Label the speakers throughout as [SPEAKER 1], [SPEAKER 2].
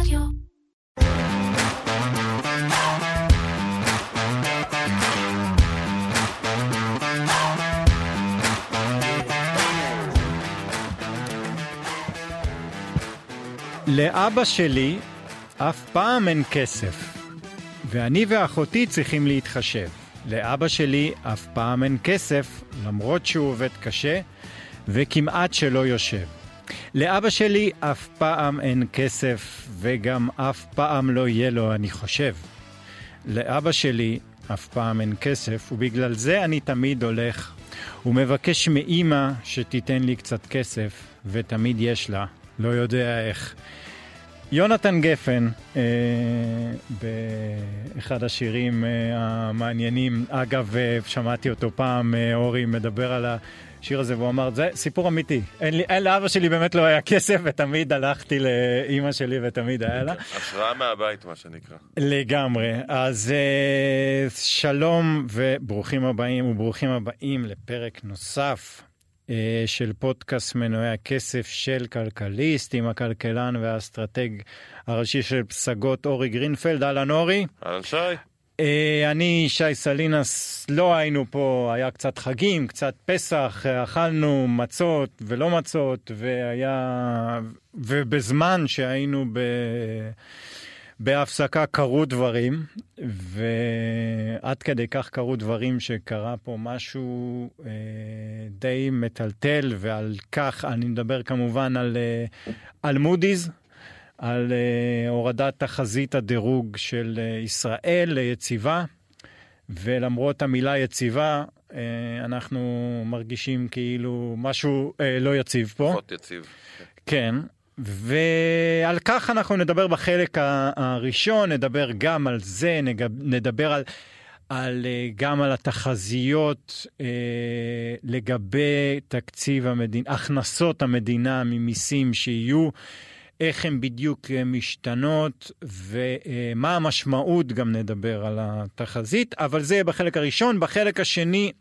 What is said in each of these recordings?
[SPEAKER 1] רדיו.
[SPEAKER 2] לאבא שלי אף פעם אין כסף, ואני ואחותי צריכים להתחשב. לאבא שלי אף פעם אין כסף, למרות שהוא עובד קשה, וכמעט שלא יושב. לאבא שלי אף פעם אין כסף, וגם אף פעם לא יהיה לו, אני חושב. לאבא שלי אף פעם אין כסף, ובגלל זה אני תמיד הולך ומבקש מאימא שתיתן לי קצת כסף, ותמיד יש לה, לא יודע איך. יונתן גפן, אה, באחד השירים אה, המעניינים, אגב, אה, שמעתי אותו פעם, אה, אורי מדבר על השיר הזה, והוא אמר, זה סיפור אמיתי. אין, לי, אין לאבא שלי באמת לא היה כסף, ותמיד הלכתי לאימא שלי ותמיד היה לה.
[SPEAKER 3] השראה מהבית, מה שנקרא.
[SPEAKER 2] לגמרי. אז אה, שלום וברוכים הבאים וברוכים הבאים לפרק נוסף אה, של פודקאסט מנועי הכסף של כלכליסט עם הכלכלן והאסטרטג הראשי של פסגות אורי גרינפלד. אהלן אורי.
[SPEAKER 3] אהלן שי.
[SPEAKER 2] אה, אני, שי סלינס, לא היינו פה, היה קצת חגים, קצת פסח, אכלנו מצות ולא מצות, והיה... ובזמן שהיינו ב... בהפסקה קרו דברים, ועד כדי כך קרו דברים שקרה פה משהו אה, די מטלטל, ועל כך אני מדבר כמובן על, אה, על מודי'ס, על אה, הורדת תחזית הדירוג של אה, ישראל ליציבה, ולמרות המילה יציבה, אה, אנחנו מרגישים כאילו משהו אה, לא יציב פה.
[SPEAKER 3] פחות יציב.
[SPEAKER 2] כן, ועל כך אנחנו נדבר בחלק הראשון, נדבר גם על זה, נדבר על, על, גם על התחזיות אה, לגבי תקציב המדינה, הכנסות המדינה ממיסים שיהיו, איך הן בדיוק אה, משתנות ומה המשמעות, גם נדבר על התחזית, אבל זה בחלק הראשון. בחלק השני,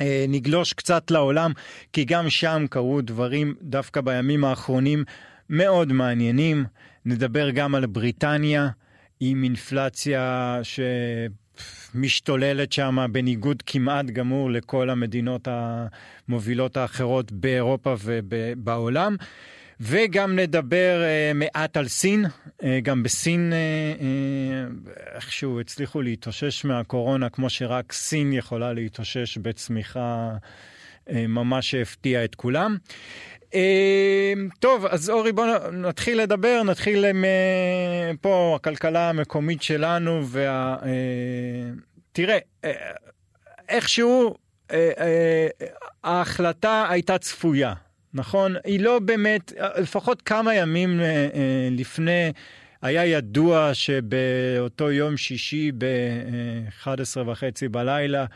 [SPEAKER 2] אה, נגלוש קצת לעולם, כי גם שם קרו דברים דווקא בימים האחרונים מאוד מעניינים. נדבר גם על בריטניה עם אינפלציה שמשתוללת שם בניגוד כמעט גמור לכל המדינות המובילות האחרות באירופה ובעולם. וגם נדבר uh, מעט על סין, uh, גם בסין uh, uh, איכשהו הצליחו להתאושש מהקורונה כמו שרק סין יכולה להתאושש בצמיחה uh, ממש שהפתיעה את כולם. Uh, טוב, אז אורי בוא נתחיל לדבר, נתחיל עם uh, פה הכלכלה המקומית שלנו וה... Uh, תראה, uh, איכשהו uh, uh, ההחלטה הייתה צפויה. נכון? היא לא באמת, לפחות כמה ימים אה, אה, לפני, היה ידוע שבאותו יום שישי ב-11 וחצי בלילה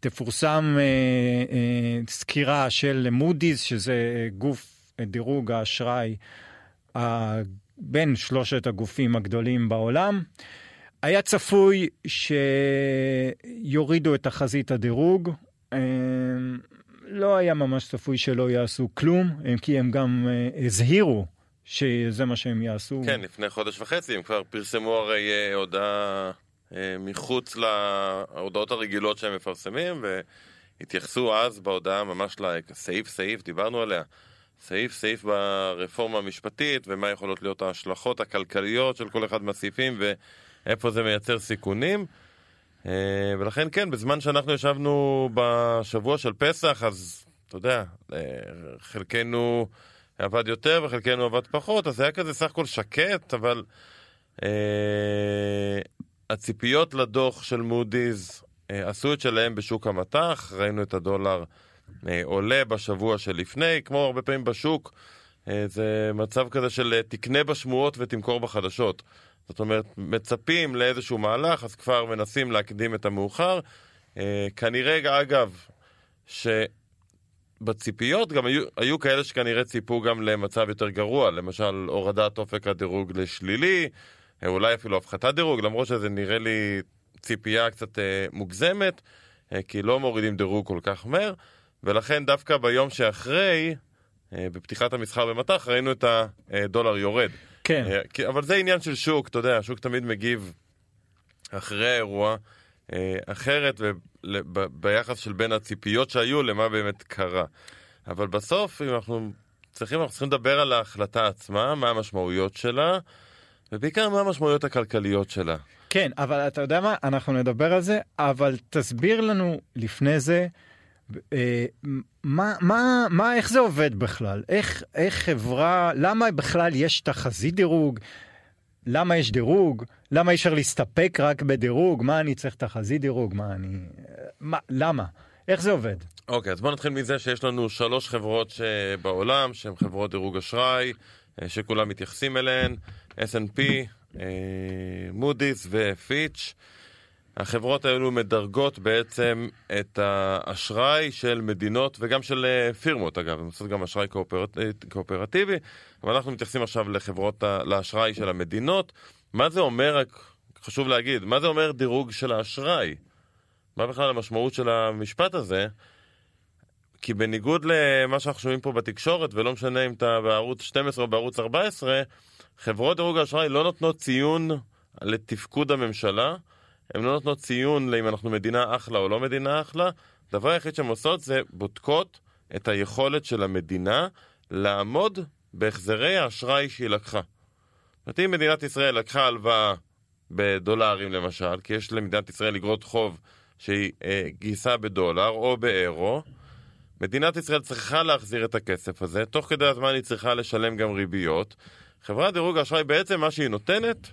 [SPEAKER 2] תפורסם אה, סקירה של מודי'ס, שזה גוף דירוג האשראי בין שלושת הגופים הגדולים בעולם. היה צפוי שיורידו את תחזית הדירוג. אה, לא היה ממש צפוי שלא יעשו כלום, כי הם גם uh, הזהירו שזה מה שהם יעשו.
[SPEAKER 3] כן, לפני חודש וחצי הם כבר פרסמו הרי uh, הודעה uh, מחוץ להודעות הרגילות שהם מפרסמים, והתייחסו אז בהודעה ממש לסעיף סעיף, דיברנו עליה, סעיף סעיף ברפורמה המשפטית, ומה יכולות להיות ההשלכות הכלכליות של כל אחד מהסעיפים, ואיפה זה מייצר סיכונים. ולכן כן, בזמן שאנחנו ישבנו בשבוע של פסח, אז אתה יודע, חלקנו עבד יותר וחלקנו עבד פחות, אז היה כזה סך הכל שקט, אבל אה, הציפיות לדוח של מודי'ס אה, עשו את שלהם בשוק המטח, ראינו את הדולר אה, עולה בשבוע שלפני, כמו הרבה פעמים בשוק, אה, זה מצב כזה של תקנה בשמועות ותמכור בחדשות. זאת אומרת, מצפים לאיזשהו מהלך, אז כבר מנסים להקדים את המאוחר. אה, כנראה, אגב, שבציפיות גם היו, היו כאלה שכנראה ציפו גם למצב יותר גרוע, למשל הורדת אופק הדירוג לשלילי, אה, אולי אפילו הפחתת דירוג, למרות שזה נראה לי ציפייה קצת אה, מוגזמת, אה, כי לא מורידים דירוג כל כך מהר, ולכן דווקא ביום שאחרי, אה, בפתיחת המסחר במטח, ראינו את הדולר יורד.
[SPEAKER 2] כן.
[SPEAKER 3] אה, אבל זה עניין של שוק, אתה יודע, השוק תמיד מגיב אחרי האירוע אה, אחרת וב- ב- ביחס של בין הציפיות שהיו למה באמת קרה. אבל בסוף, אם אנחנו צריכים, אנחנו צריכים לדבר על ההחלטה עצמה, מה המשמעויות שלה, ובעיקר מה המשמעויות הכלכליות שלה.
[SPEAKER 2] כן, אבל אתה יודע מה? אנחנו נדבר על זה, אבל תסביר לנו לפני זה, מה, מה, מה, איך זה עובד בכלל? איך, איך חברה, למה בכלל יש תחזית דירוג? למה יש דירוג? למה אי אפשר להסתפק רק בדירוג? מה אני צריך תחזית דירוג? מה אני... מה, למה? איך זה עובד?
[SPEAKER 3] אוקיי, אז בואו נתחיל מזה שיש לנו שלוש חברות בעולם שהן חברות דירוג אשראי, אה, שכולם מתייחסים אליהן, S&P, מודי'ס ופיץ'. החברות האלו מדרגות בעצם את האשראי של מדינות וגם של אה, פירמות אגב, הן עושות גם אשראי קואופרט... אה, קואופרטיבי, אבל אנחנו מתייחסים עכשיו לחברות, ה- לאשראי של המדינות. מה זה אומר, רק חשוב להגיד, מה זה אומר דירוג של האשראי? מה בכלל המשמעות של המשפט הזה? כי בניגוד למה שאנחנו שומעים פה בתקשורת, ולא משנה אם אתה בערוץ 12 או בערוץ 14, חברות דירוג האשראי לא נותנות ציון לתפקוד הממשלה, הן לא נותנות ציון לאם אנחנו מדינה אחלה או לא מדינה אחלה. הדבר היחיד שהן עושות זה בודקות את היכולת של המדינה לעמוד בהחזרי האשראי שהיא לקחה. זאת אומרת, אם מדינת ישראל לקחה הלוואה בדולרים למשל, כי יש למדינת ישראל אגרות חוב שהיא אה, גייסה בדולר או באירו, מדינת ישראל צריכה להחזיר את הכסף הזה, תוך כדי הזמן היא צריכה לשלם גם ריביות. חברת דירוג האשראי בעצם מה שהיא נותנת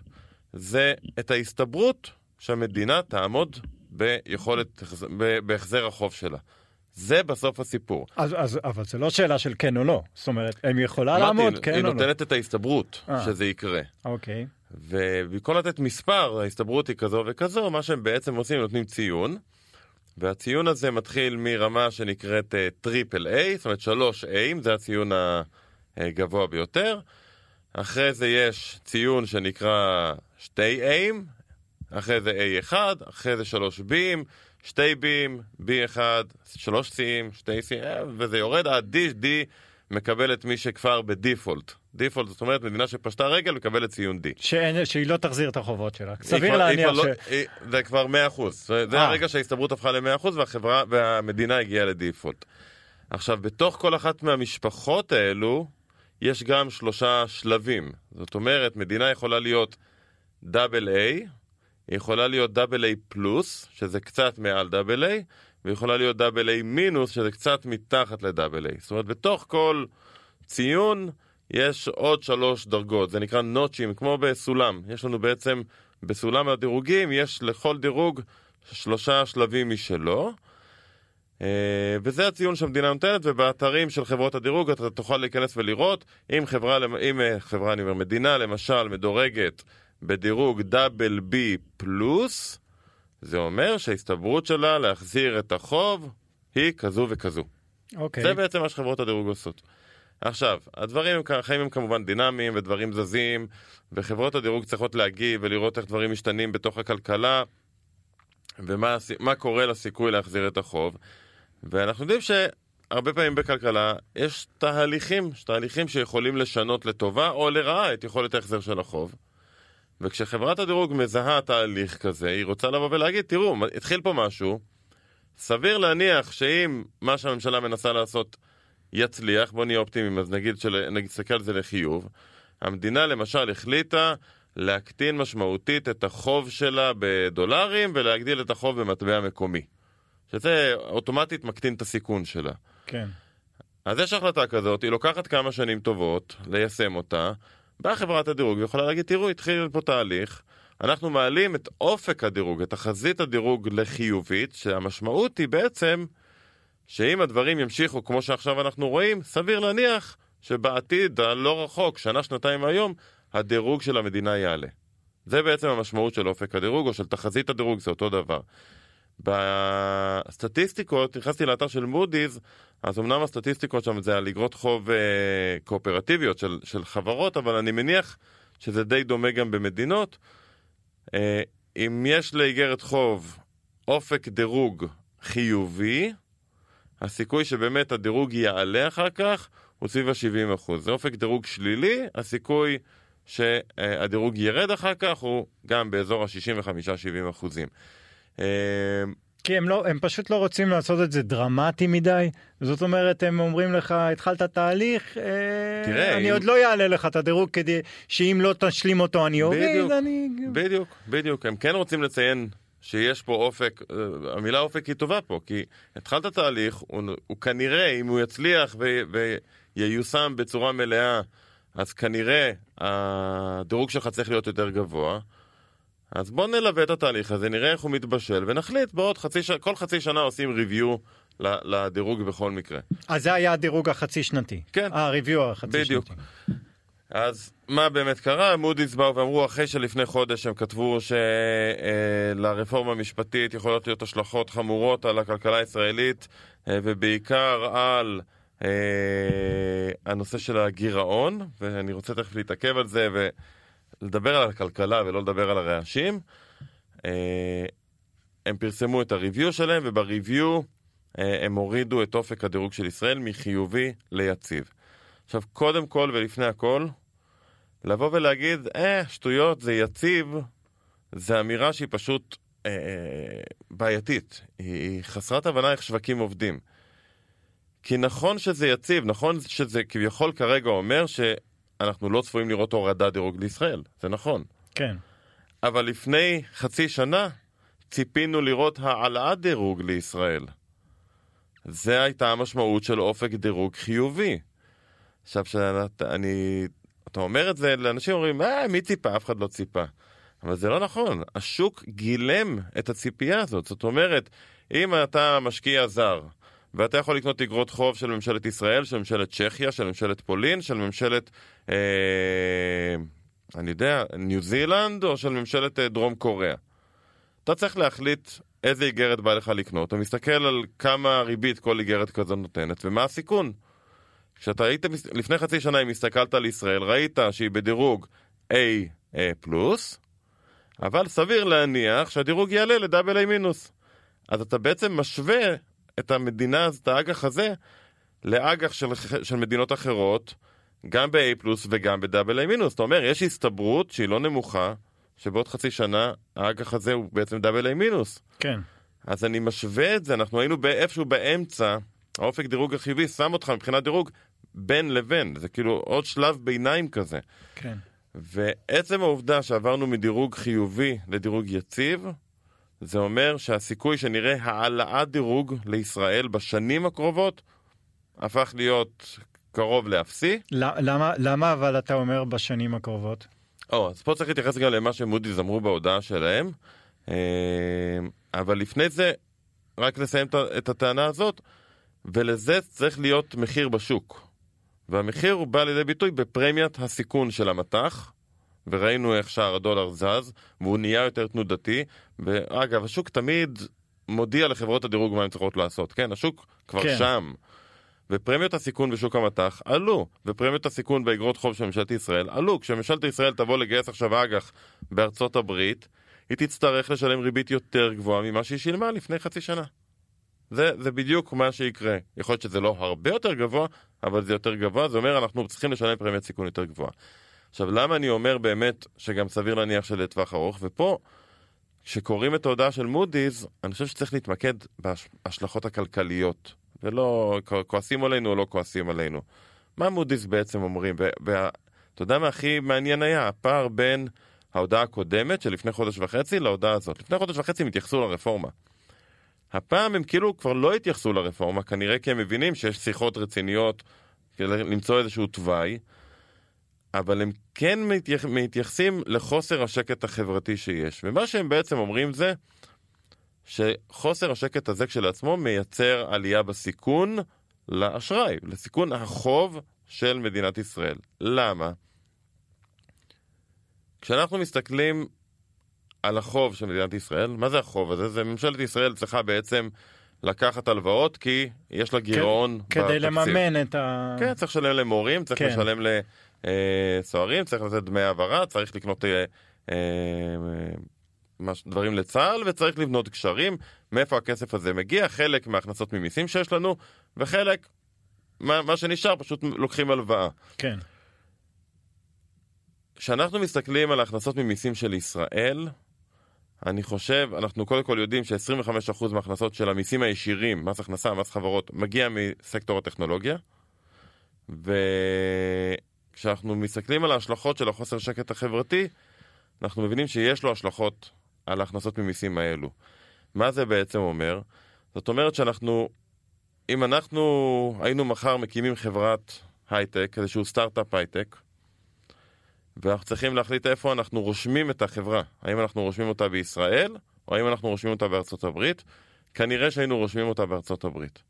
[SPEAKER 3] זה את ההסתברות שהמדינה תעמוד ביכולת, בהחזר החוב שלה. זה בסוף הסיפור.
[SPEAKER 2] אז, אז, אבל זה לא שאלה של כן או לא. זאת אומרת, הם יכולה
[SPEAKER 3] אמרתי,
[SPEAKER 2] לעמוד, כן
[SPEAKER 3] היא
[SPEAKER 2] או לא.
[SPEAKER 3] נותנת את ההסתברות
[SPEAKER 2] אה.
[SPEAKER 3] שזה יקרה.
[SPEAKER 2] אוקיי.
[SPEAKER 3] ובמקום לתת מספר, ההסתברות היא כזו וכזו, מה שהם בעצם עושים, הם נותנים ציון, והציון הזה מתחיל מרמה שנקראת triple A, זאת אומרת 3 A, זה הציון הגבוה ביותר. אחרי זה יש ציון שנקרא 2 A, אחרי זה A1, אחרי זה 3 B'ים, 2 B'ים, B1, 3 C'ים, 2 C'ים, וזה יורד עד D, D מקבל את מי שכבר בדיפולט. דיפולט זאת אומרת מדינה שפשטה רגל מקבלת ציון D.
[SPEAKER 2] שאין, שהיא לא תחזיר את החובות שלה. סביר להניח
[SPEAKER 3] כבר
[SPEAKER 2] ש...
[SPEAKER 3] לא- היא- זה כבר 100%. זה זה
[SPEAKER 2] אה.
[SPEAKER 3] הרגע שההסתברות הפכה ל-100% והחברה והמדינה הגיעה לדיפולט. עכשיו, בתוך כל אחת מהמשפחות האלו, יש גם שלושה שלבים. זאת אומרת, מדינה יכולה להיות דאבל איי, היא יכולה להיות דאבל איי פלוס, שזה קצת מעל דאבל איי, ויכולה להיות דאבל איי מינוס, שזה קצת מתחת לדאבל איי. זאת אומרת, בתוך כל ציון יש עוד שלוש דרגות, זה נקרא נוטשים, כמו בסולם. יש לנו בעצם, בסולם הדירוגים, יש לכל דירוג שלושה שלבים משלו. אה, וזה הציון שהמדינה נותנת, ובאתרים של חברות הדירוג אתה תוכל להיכנס ולראות אם חברה, אם אה, חברה, אני אומר, מדינה למשל מדורגת בדירוג דאבל בי פלוס, זה אומר שההסתברות שלה להחזיר את החוב היא כזו וכזו.
[SPEAKER 2] אוקיי.
[SPEAKER 3] זה בעצם מה שחברות הדירוג עושות. עכשיו, הדברים, הם- החיים הם כמובן דינמיים ודברים זזים, וחברות הדירוג צריכות להגיב ולראות איך דברים משתנים בתוך הכלכלה, ומה קורה לסיכוי להחזיר את החוב. ואנחנו יודעים שהרבה פעמים בכלכלה יש תהליכים, תהליכים שיכולים לשנות לטובה או לרעה את יכולת ההחזר של החוב. וכשחברת הדירוג מזהה תהליך כזה, היא רוצה לבוא ולהגיד, תראו, התחיל פה משהו, סביר להניח שאם מה שהממשלה מנסה לעשות יצליח, בוא נהיה אופטימיים, אז נגיד, של, נסתכל על זה לחיוב, המדינה למשל החליטה להקטין משמעותית את החוב שלה בדולרים ולהגדיל את החוב במטבע מקומי. שזה אוטומטית מקטין את הסיכון שלה.
[SPEAKER 2] כן.
[SPEAKER 3] אז יש החלטה כזאת, היא לוקחת כמה שנים טובות ליישם אותה, באה חברת הדירוג ויכולה להגיד, תראו, התחיל פה תהליך, אנחנו מעלים את אופק הדירוג, את תחזית הדירוג לחיובית, שהמשמעות היא בעצם שאם הדברים ימשיכו כמו שעכשיו אנחנו רואים, סביר להניח שבעתיד הלא רחוק, שנה, שנתיים מהיום, הדירוג של המדינה יעלה. זה בעצם המשמעות של אופק הדירוג או של תחזית הדירוג, זה אותו דבר. בסטטיסטיקות, נכנסתי לאתר של מודי'ס, אז אמנם הסטטיסטיקות שם זה על אגרות חוב אה, קואופרטיביות של, של חברות, אבל אני מניח שזה די דומה גם במדינות. אה, אם יש לאיגרת חוב אופק דירוג חיובי, הסיכוי שבאמת הדירוג יעלה אחר כך הוא סביב ה-70%. זה אופק דירוג שלילי, הסיכוי שהדירוג ירד אחר כך, הוא גם באזור ה-65-70 אחוזים. אה,
[SPEAKER 2] כי הם, לא, הם פשוט לא רוצים לעשות את זה דרמטי מדי, זאת אומרת הם אומרים לך התחלת תהליך, אה, תראה, אני אם... עוד לא אעלה לך את הדירוג כדי שאם לא תשלים אותו אני אוריד, אני...
[SPEAKER 3] בדיוק, בדיוק, הם כן רוצים לציין שיש פה אופק, אה, המילה אופק היא טובה פה, כי התחלת תהליך, הוא, הוא כנראה, אם הוא יצליח ו, וייושם בצורה מלאה, אז כנראה הדירוג שלך צריך להיות יותר גבוה. אז בואו נלווה את התהליך הזה, נראה איך הוא מתבשל, ונחליט בעוד חצי שנה, כל חצי שנה עושים ריוויו לדירוג בכל מקרה.
[SPEAKER 2] אז זה היה הדירוג החצי שנתי.
[SPEAKER 3] כן.
[SPEAKER 2] אה, ריוויו החצי
[SPEAKER 3] בדיוק.
[SPEAKER 2] שנתי.
[SPEAKER 3] אז מה באמת קרה? מודי'ס באו ואמרו אחרי שלפני חודש הם כתבו שלרפורמה המשפטית יכולות להיות השלכות חמורות על הכלכלה הישראלית אה, ובעיקר על אה, הנושא של הגירעון, ואני רוצה תכף להתעכב על זה ולדבר על הכלכלה ולא לדבר על הרעשים. אה, הם פרסמו את הריוויו שלהם ובריוויו הם הורידו את אופק הדירוג של ישראל מחיובי ליציב. עכשיו, קודם כל ולפני הכל, לבוא ולהגיד, אה, שטויות, זה יציב, זה אמירה שהיא פשוט אה, אה, בעייתית. היא חסרת הבנה איך שווקים עובדים. כי נכון שזה יציב, נכון שזה כביכול כרגע אומר שאנחנו לא צפויים לראות הורדת דירוג לישראל, זה נכון.
[SPEAKER 2] כן.
[SPEAKER 3] אבל לפני חצי שנה ציפינו לראות העלאת דירוג לישראל. זה הייתה המשמעות של אופק דירוג חיובי. עכשיו, שאני אתה אומר את זה לאנשים אומרים, אה, מי ציפה? אף אחד לא ציפה. אבל זה לא נכון, השוק גילם את הציפייה הזאת. זאת אומרת, אם אתה משקיע זר, ואתה יכול לקנות אגרות חוב של ממשלת ישראל, של ממשלת צ'כיה, של ממשלת פולין, של ממשלת, אה, אני יודע, ניו זילנד, או של ממשלת אה, דרום קוריאה. אתה צריך להחליט איזה איגרת בא לך לקנות, אתה מסתכל על כמה ריבית כל איגרת כזו נותנת, ומה הסיכון. כשאתה היית, לפני חצי שנה, אם הסתכלת על ישראל, ראית שהיא בדירוג A פלוס, אבל סביר להניח שהדירוג יעלה לדאבל A מינוס. אז אתה בעצם משווה את המדינה, את האג"ח הזה, לאג"ח של, של מדינות אחרות, גם ב-A פלוס וגם בדאבל A מינוס. אתה אומר, יש הסתברות שהיא לא נמוכה, שבעוד חצי שנה האג"ח הזה הוא בעצם דאבל A מינוס.
[SPEAKER 2] כן.
[SPEAKER 3] אז אני משווה את זה, אנחנו היינו איפשהו באמצע, האופק דירוג החיובי שם אותך מבחינת דירוג בין לבין, זה כאילו עוד שלב ביניים כזה.
[SPEAKER 2] כן.
[SPEAKER 3] ועצם העובדה שעברנו מדירוג חיובי לדירוג יציב, זה אומר שהסיכוי שנראה העלאת דירוג לישראל בשנים הקרובות הפך להיות קרוב לאפסי.
[SPEAKER 2] למה, למה אבל אתה אומר בשנים הקרובות?
[SPEAKER 3] או, אז פה צריך להתייחס גם למה שמודי'ס אמרו בהודעה שלהם. אה, אבל לפני זה, רק לסיים את הטענה הזאת, ולזה צריך להיות מחיר בשוק. והמחיר הוא בא לידי ביטוי בפרמיית הסיכון של המטח, וראינו איך שער הדולר זז, והוא נהיה יותר תנודתי, ואגב, השוק תמיד מודיע לחברות הדירוג מה הן צריכות לעשות, כן? השוק כבר כן. שם. ופרמיות הסיכון בשוק המטח עלו, ופרמיות הסיכון באגרות חוב של ממשלת ישראל עלו. כשממשלת ישראל תבוא לגייס עכשיו אג"ח בארצות הברית, היא תצטרך לשלם ריבית יותר גבוהה ממה שהיא שילמה לפני חצי שנה. זה, זה בדיוק מה שיקרה. יכול להיות שזה לא הרבה יותר גבוה, אבל זה יותר גבוה, זה אומר אנחנו צריכים לשלם פרמיית סיכון יותר גבוהה. עכשיו, למה אני אומר באמת שגם סביר להניח שלטווח ארוך? ופה, כשקוראים את ההודעה של מודי'ס, אני חושב שצריך להתמקד בהשלכות הכלכליות, ולא כועסים עלינו או לא כועסים עלינו. מה מודי'ס בעצם אומרים? ואתה יודע מה הכי מעניין היה? הפער בין ההודעה הקודמת של לפני חודש וחצי להודעה הזאת. לפני חודש וחצי הם התייחסו לרפורמה. הפעם הם כאילו כבר לא התייחסו לרפורמה, כנראה כי הם מבינים שיש שיחות רציניות למצוא איזשהו תוואי, אבל הם כן מתייח... מתייחסים לחוסר השקט החברתי שיש. ומה שהם בעצם אומרים זה שחוסר השקט הזה כשלעצמו מייצר עלייה בסיכון לאשראי, לסיכון החוב של מדינת ישראל. למה? כשאנחנו מסתכלים על החוב של מדינת ישראל. מה זה החוב הזה? זה ממשלת ישראל צריכה בעצם לקחת הלוואות כי יש לה גירעון
[SPEAKER 2] בתקציב. כדי לממן את ה...
[SPEAKER 3] כן, צריך לשלם למורים, צריך כן. לשלם לסוהרים, צריך לתת דמי העברה, צריך לקנות אה, אה, דברים לצה"ל וצריך לבנות קשרים. מאיפה הכסף הזה מגיע? חלק מההכנסות ממיסים שיש לנו, וחלק, מה, מה שנשאר, פשוט לוקחים הלוואה.
[SPEAKER 2] כן.
[SPEAKER 3] כשאנחנו מסתכלים על ההכנסות ממיסים של ישראל, אני חושב, אנחנו קודם כל יודעים ש-25% מההכנסות של המיסים הישירים, מס הכנסה, מס חברות, מגיע מסקטור הטכנולוגיה. וכשאנחנו מסתכלים על ההשלכות של החוסר שקט החברתי, אנחנו מבינים שיש לו השלכות על ההכנסות ממיסים האלו. מה זה בעצם אומר? זאת אומרת שאנחנו, אם אנחנו היינו מחר מקימים חברת הייטק, איזשהו סטארט-אפ הייטק, ואנחנו צריכים להחליט איפה אנחנו רושמים את החברה. האם אנחנו רושמים אותה בישראל, או האם אנחנו רושמים אותה בארצות הברית? כנראה שהיינו רושמים אותה בארצות הברית.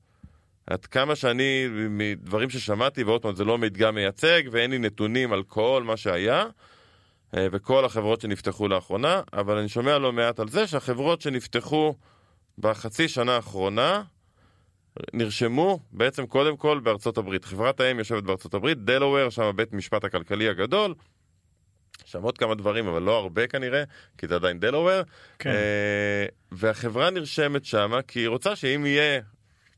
[SPEAKER 3] עד כמה שאני, מדברים ששמעתי, ועוד פעם, זה לא מדגם מייצג, ואין לי נתונים על כל מה שהיה, אה, וכל החברות שנפתחו לאחרונה, אבל אני שומע לא מעט על זה שהחברות שנפתחו בחצי שנה האחרונה, נרשמו בעצם קודם כל בארצות הברית. חברת האם יושבת בארצות הברית, דלוור, שם הבית משפט הכלכלי הגדול, שם עוד כמה דברים, אבל לא הרבה כנראה, כי זה עדיין דלוור. כן. אה, והחברה נרשמת שמה, כי היא רוצה שאם יהיה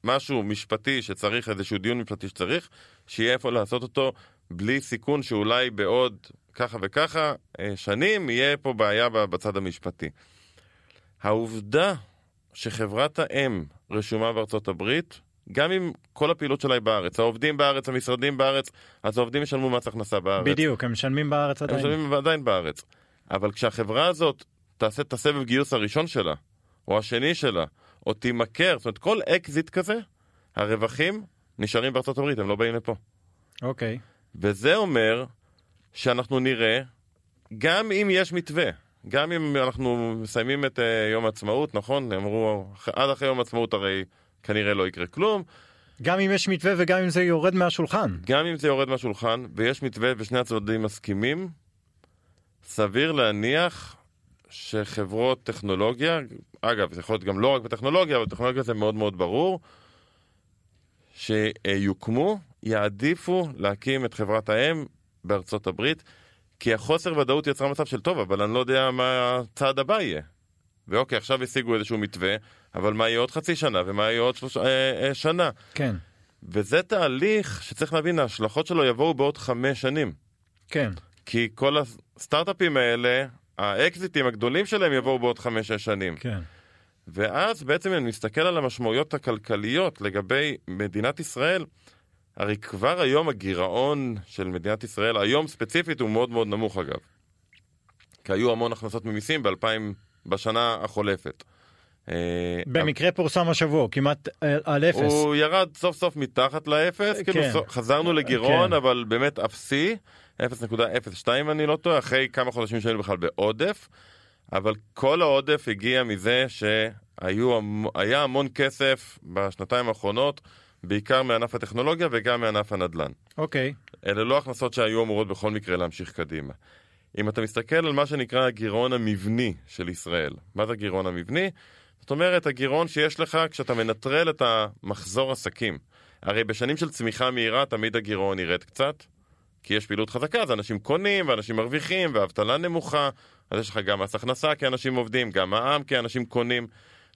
[SPEAKER 3] משהו משפטי שצריך, איזשהו דיון משפטי שצריך, שיהיה איפה לעשות אותו בלי סיכון שאולי בעוד ככה וככה אה, שנים יהיה פה בעיה בצד המשפטי. העובדה שחברת האם רשומה בארצות הברית, גם אם כל הפעילות שלה היא בארץ, העובדים בארץ, המשרדים בארץ, אז העובדים ישלמו מס הכנסה בארץ.
[SPEAKER 2] בדיוק, הם משלמים בארץ עדיין.
[SPEAKER 3] הם משלמים עדיין בארץ. אבל כשהחברה הזאת תעשה את הסבב גיוס הראשון שלה, או השני שלה, או תימכר, זאת אומרת כל אקזיט כזה, הרווחים נשארים בארצות הברית, הם לא באים לפה.
[SPEAKER 2] אוקיי.
[SPEAKER 3] וזה אומר שאנחנו נראה, גם אם יש מתווה, גם אם אנחנו מסיימים את אה, יום העצמאות, נכון? אמרו, עד אחרי יום העצמאות הרי כנראה לא יקרה כלום.
[SPEAKER 2] גם אם יש מתווה וגם אם זה יורד מהשולחן.
[SPEAKER 3] גם אם זה יורד מהשולחן, ויש מתווה ושני הצדדים מסכימים, סביר להניח שחברות טכנולוגיה, אגב, זה יכול להיות גם לא רק בטכנולוגיה, אבל בטכנולוגיה זה מאוד מאוד ברור, שיוקמו, יעדיפו להקים את חברת האם בארצות הברית, כי החוסר ודאות יצרה מצב של טוב, אבל אני לא יודע מה הצעד הבא יהיה. ואוקיי, עכשיו השיגו איזשהו מתווה, אבל מה יהיה עוד חצי שנה, ומה יהיה עוד שלוש... אה, אה, שנה.
[SPEAKER 2] כן.
[SPEAKER 3] וזה תהליך שצריך להבין, ההשלכות שלו יבואו בעוד חמש שנים.
[SPEAKER 2] כן.
[SPEAKER 3] כי כל הסטארט-אפים האלה, האקזיטים הגדולים שלהם יבואו בעוד חמש-שש שנים.
[SPEAKER 2] כן.
[SPEAKER 3] ואז בעצם אני מסתכל על המשמעויות הכלכליות לגבי מדינת ישראל, הרי כבר היום הגירעון של מדינת ישראל, היום ספציפית הוא מאוד מאוד נמוך אגב. כי היו המון הכנסות ממיסים ב-2000, בשנה החולפת.
[SPEAKER 2] אה, במקרה פורסם השבוע, כמעט אה, על אפס.
[SPEAKER 3] הוא ירד סוף סוף מתחת לאפס, כאילו כן. כאילו חזרנו לגירעון, כן. אבל באמת אפסי, 0.02 אני לא טועה, אחרי כמה חודשים שהיינו בכלל בעודף, אבל כל העודף הגיע מזה שהיה המון כסף בשנתיים האחרונות. בעיקר מענף הטכנולוגיה וגם מענף הנדל"ן.
[SPEAKER 2] אוקיי.
[SPEAKER 3] Okay. אלה לא הכנסות שהיו אמורות בכל מקרה להמשיך קדימה. אם אתה מסתכל על מה שנקרא הגירעון המבני של ישראל, מה זה הגירעון המבני? זאת אומרת, הגירעון שיש לך כשאתה מנטרל את המחזור עסקים. הרי בשנים של צמיחה מהירה תמיד הגירעון ירד קצת, כי יש פעילות חזקה, אז אנשים קונים, ואנשים מרוויחים, ואבטלה נמוכה, אז יש לך גם מס הכנסה כי אנשים עובדים, גם מע"מ כי אנשים קונים.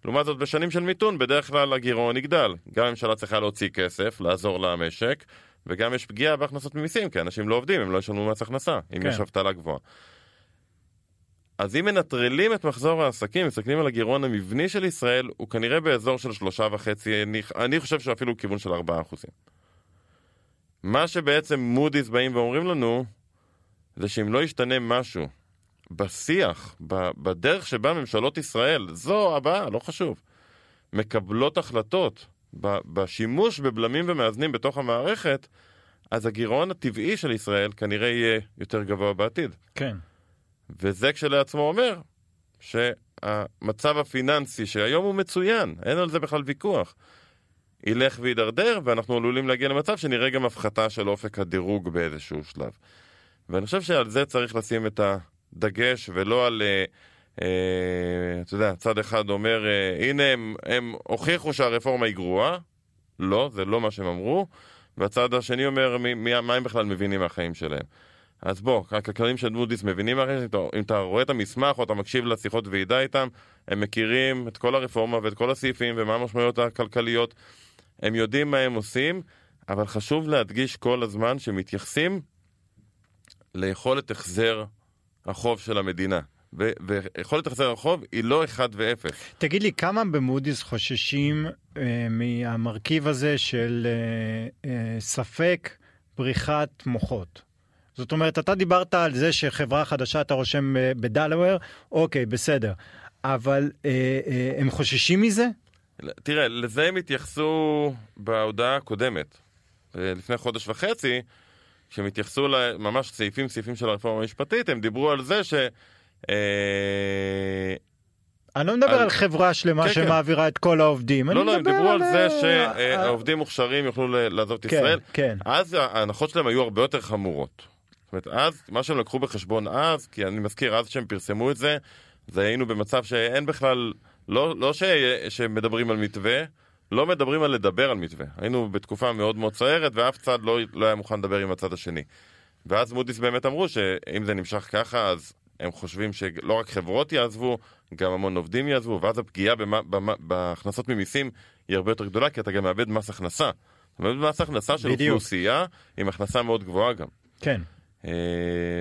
[SPEAKER 3] לעומת זאת, בשנים של מיתון, בדרך כלל הגירעון יגדל. גם הממשלה צריכה להוציא כסף, לעזור למשק, וגם יש פגיעה בהכנסות ממיסים, כי אנשים לא עובדים, הם לא ישלמו מס הכנסה, אם כן. יש אבטלה גבוהה. אז אם מנטרלים את מחזור העסקים, מסתכלים על הגירעון המבני של ישראל, הוא כנראה באזור של שלושה וחצי, אני, אני חושב שאפילו כיוון של ארבעה אחוזים. מה שבעצם מודי'ס באים ואומרים לנו, זה שאם לא ישתנה משהו בשיח, בדרך שבה ממשלות ישראל, זו הבאה, לא חשוב, מקבלות החלטות בשימוש בבלמים ומאזנים בתוך המערכת, אז הגירעון הטבעי של ישראל כנראה יהיה יותר גבוה בעתיד.
[SPEAKER 2] כן.
[SPEAKER 3] וזה כשלעצמו אומר שהמצב הפיננסי, שהיום הוא מצוין, אין על זה בכלל ויכוח, ילך וידרדר, ואנחנו עלולים להגיע למצב שנראה גם הפחתה של אופק הדירוג באיזשהו שלב. ואני חושב שעל זה צריך לשים את ה... דגש ולא על, אה, אה, אתה יודע, צד אחד אומר, אה, הנה הם, הם הוכיחו שהרפורמה היא גרועה, לא, זה לא מה שהם אמרו, והצד השני אומר, מי, מי, מה הם בכלל מבינים מהחיים שלהם. אז בוא, הכלכלנים של מודי'ס מבינים מהחיים, שלהם, אם אתה רואה את המסמך או אתה מקשיב לשיחות ועידה איתם, הם מכירים את כל הרפורמה ואת כל הסעיפים ומה המשמעויות הכלכליות, הם יודעים מה הם עושים, אבל חשוב להדגיש כל הזמן שמתייחסים ליכולת החזר החוב של המדינה. ו- ויכולת החזר החוב היא לא 1 ו-0.
[SPEAKER 2] תגיד לי, כמה במודי'ס חוששים אה, מהמרכיב הזה של אה, אה, ספק בריחת מוחות? זאת אומרת, אתה דיברת על זה שחברה חדשה אתה רושם אה, בדלוור, אוקיי, בסדר. אבל אה, אה, הם חוששים מזה?
[SPEAKER 3] תראה, לזה הם התייחסו בהודעה הקודמת, אה, לפני חודש וחצי, כשהם התייחסו לממש סעיפים סעיפים של הרפורמה המשפטית, הם דיברו על זה ש...
[SPEAKER 2] אה, אני לא מדבר על, על חברה שלמה כן, כן. שמעבירה כן. את כל העובדים.
[SPEAKER 3] לא, לא, הם דיברו על, על זה שהעובדים מוכשרים יוכלו לעזוב את כן, ישראל. כן. אז ההנחות שלהם היו הרבה יותר חמורות. זאת אומרת, אז, מה שהם לקחו בחשבון אז, כי אני מזכיר, אז שהם פרסמו את זה, זה היינו במצב שאין בכלל, לא, לא ש, שמדברים על מתווה, לא מדברים על לדבר על מתווה. היינו בתקופה מאוד מאוד סוערת, ואף צד לא, לא היה מוכן לדבר עם הצד השני. ואז מודי'ס באמת אמרו שאם זה נמשך ככה, אז הם חושבים שלא רק חברות יעזבו, גם המון עובדים יעזבו, ואז הפגיעה במה, במה, בהכנסות ממיסים היא הרבה יותר גדולה, כי אתה גם מאבד מס הכנסה. אתה מאבד מס הכנסה של בדיוק. אוכלוסייה עם הכנסה מאוד גבוהה גם.
[SPEAKER 2] כן.
[SPEAKER 3] אה,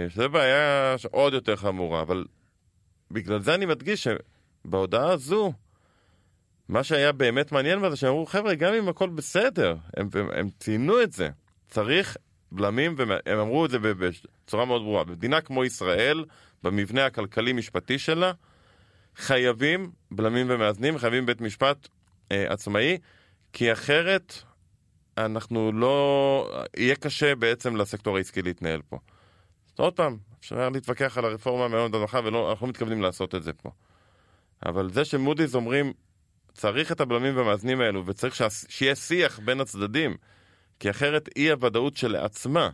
[SPEAKER 3] שזו בעיה עוד יותר חמורה, אבל בגלל זה אני מדגיש שבהודעה הזו, מה שהיה באמת מעניין בזה, שהם אמרו, חבר'ה, גם אם הכל בסדר, הם, הם, הם ציינו את זה, צריך בלמים, והם אמרו את זה בצורה מאוד ברורה. במדינה כמו ישראל, במבנה הכלכלי-משפטי שלה, חייבים בלמים ומאזנים, חייבים בית משפט אה, עצמאי, כי אחרת אנחנו לא... יהיה קשה בעצם לסקטור העסקי להתנהל פה. עוד פעם, אפשר להתווכח על הרפורמה מאוד הנחה, ואנחנו לא מתכוונים לעשות את זה פה. אבל זה שמודי'ס אומרים, צריך את הבלמים והמאזנים האלו, וצריך שיהיה שיח בין הצדדים, כי אחרת אי הוודאות שלעצמה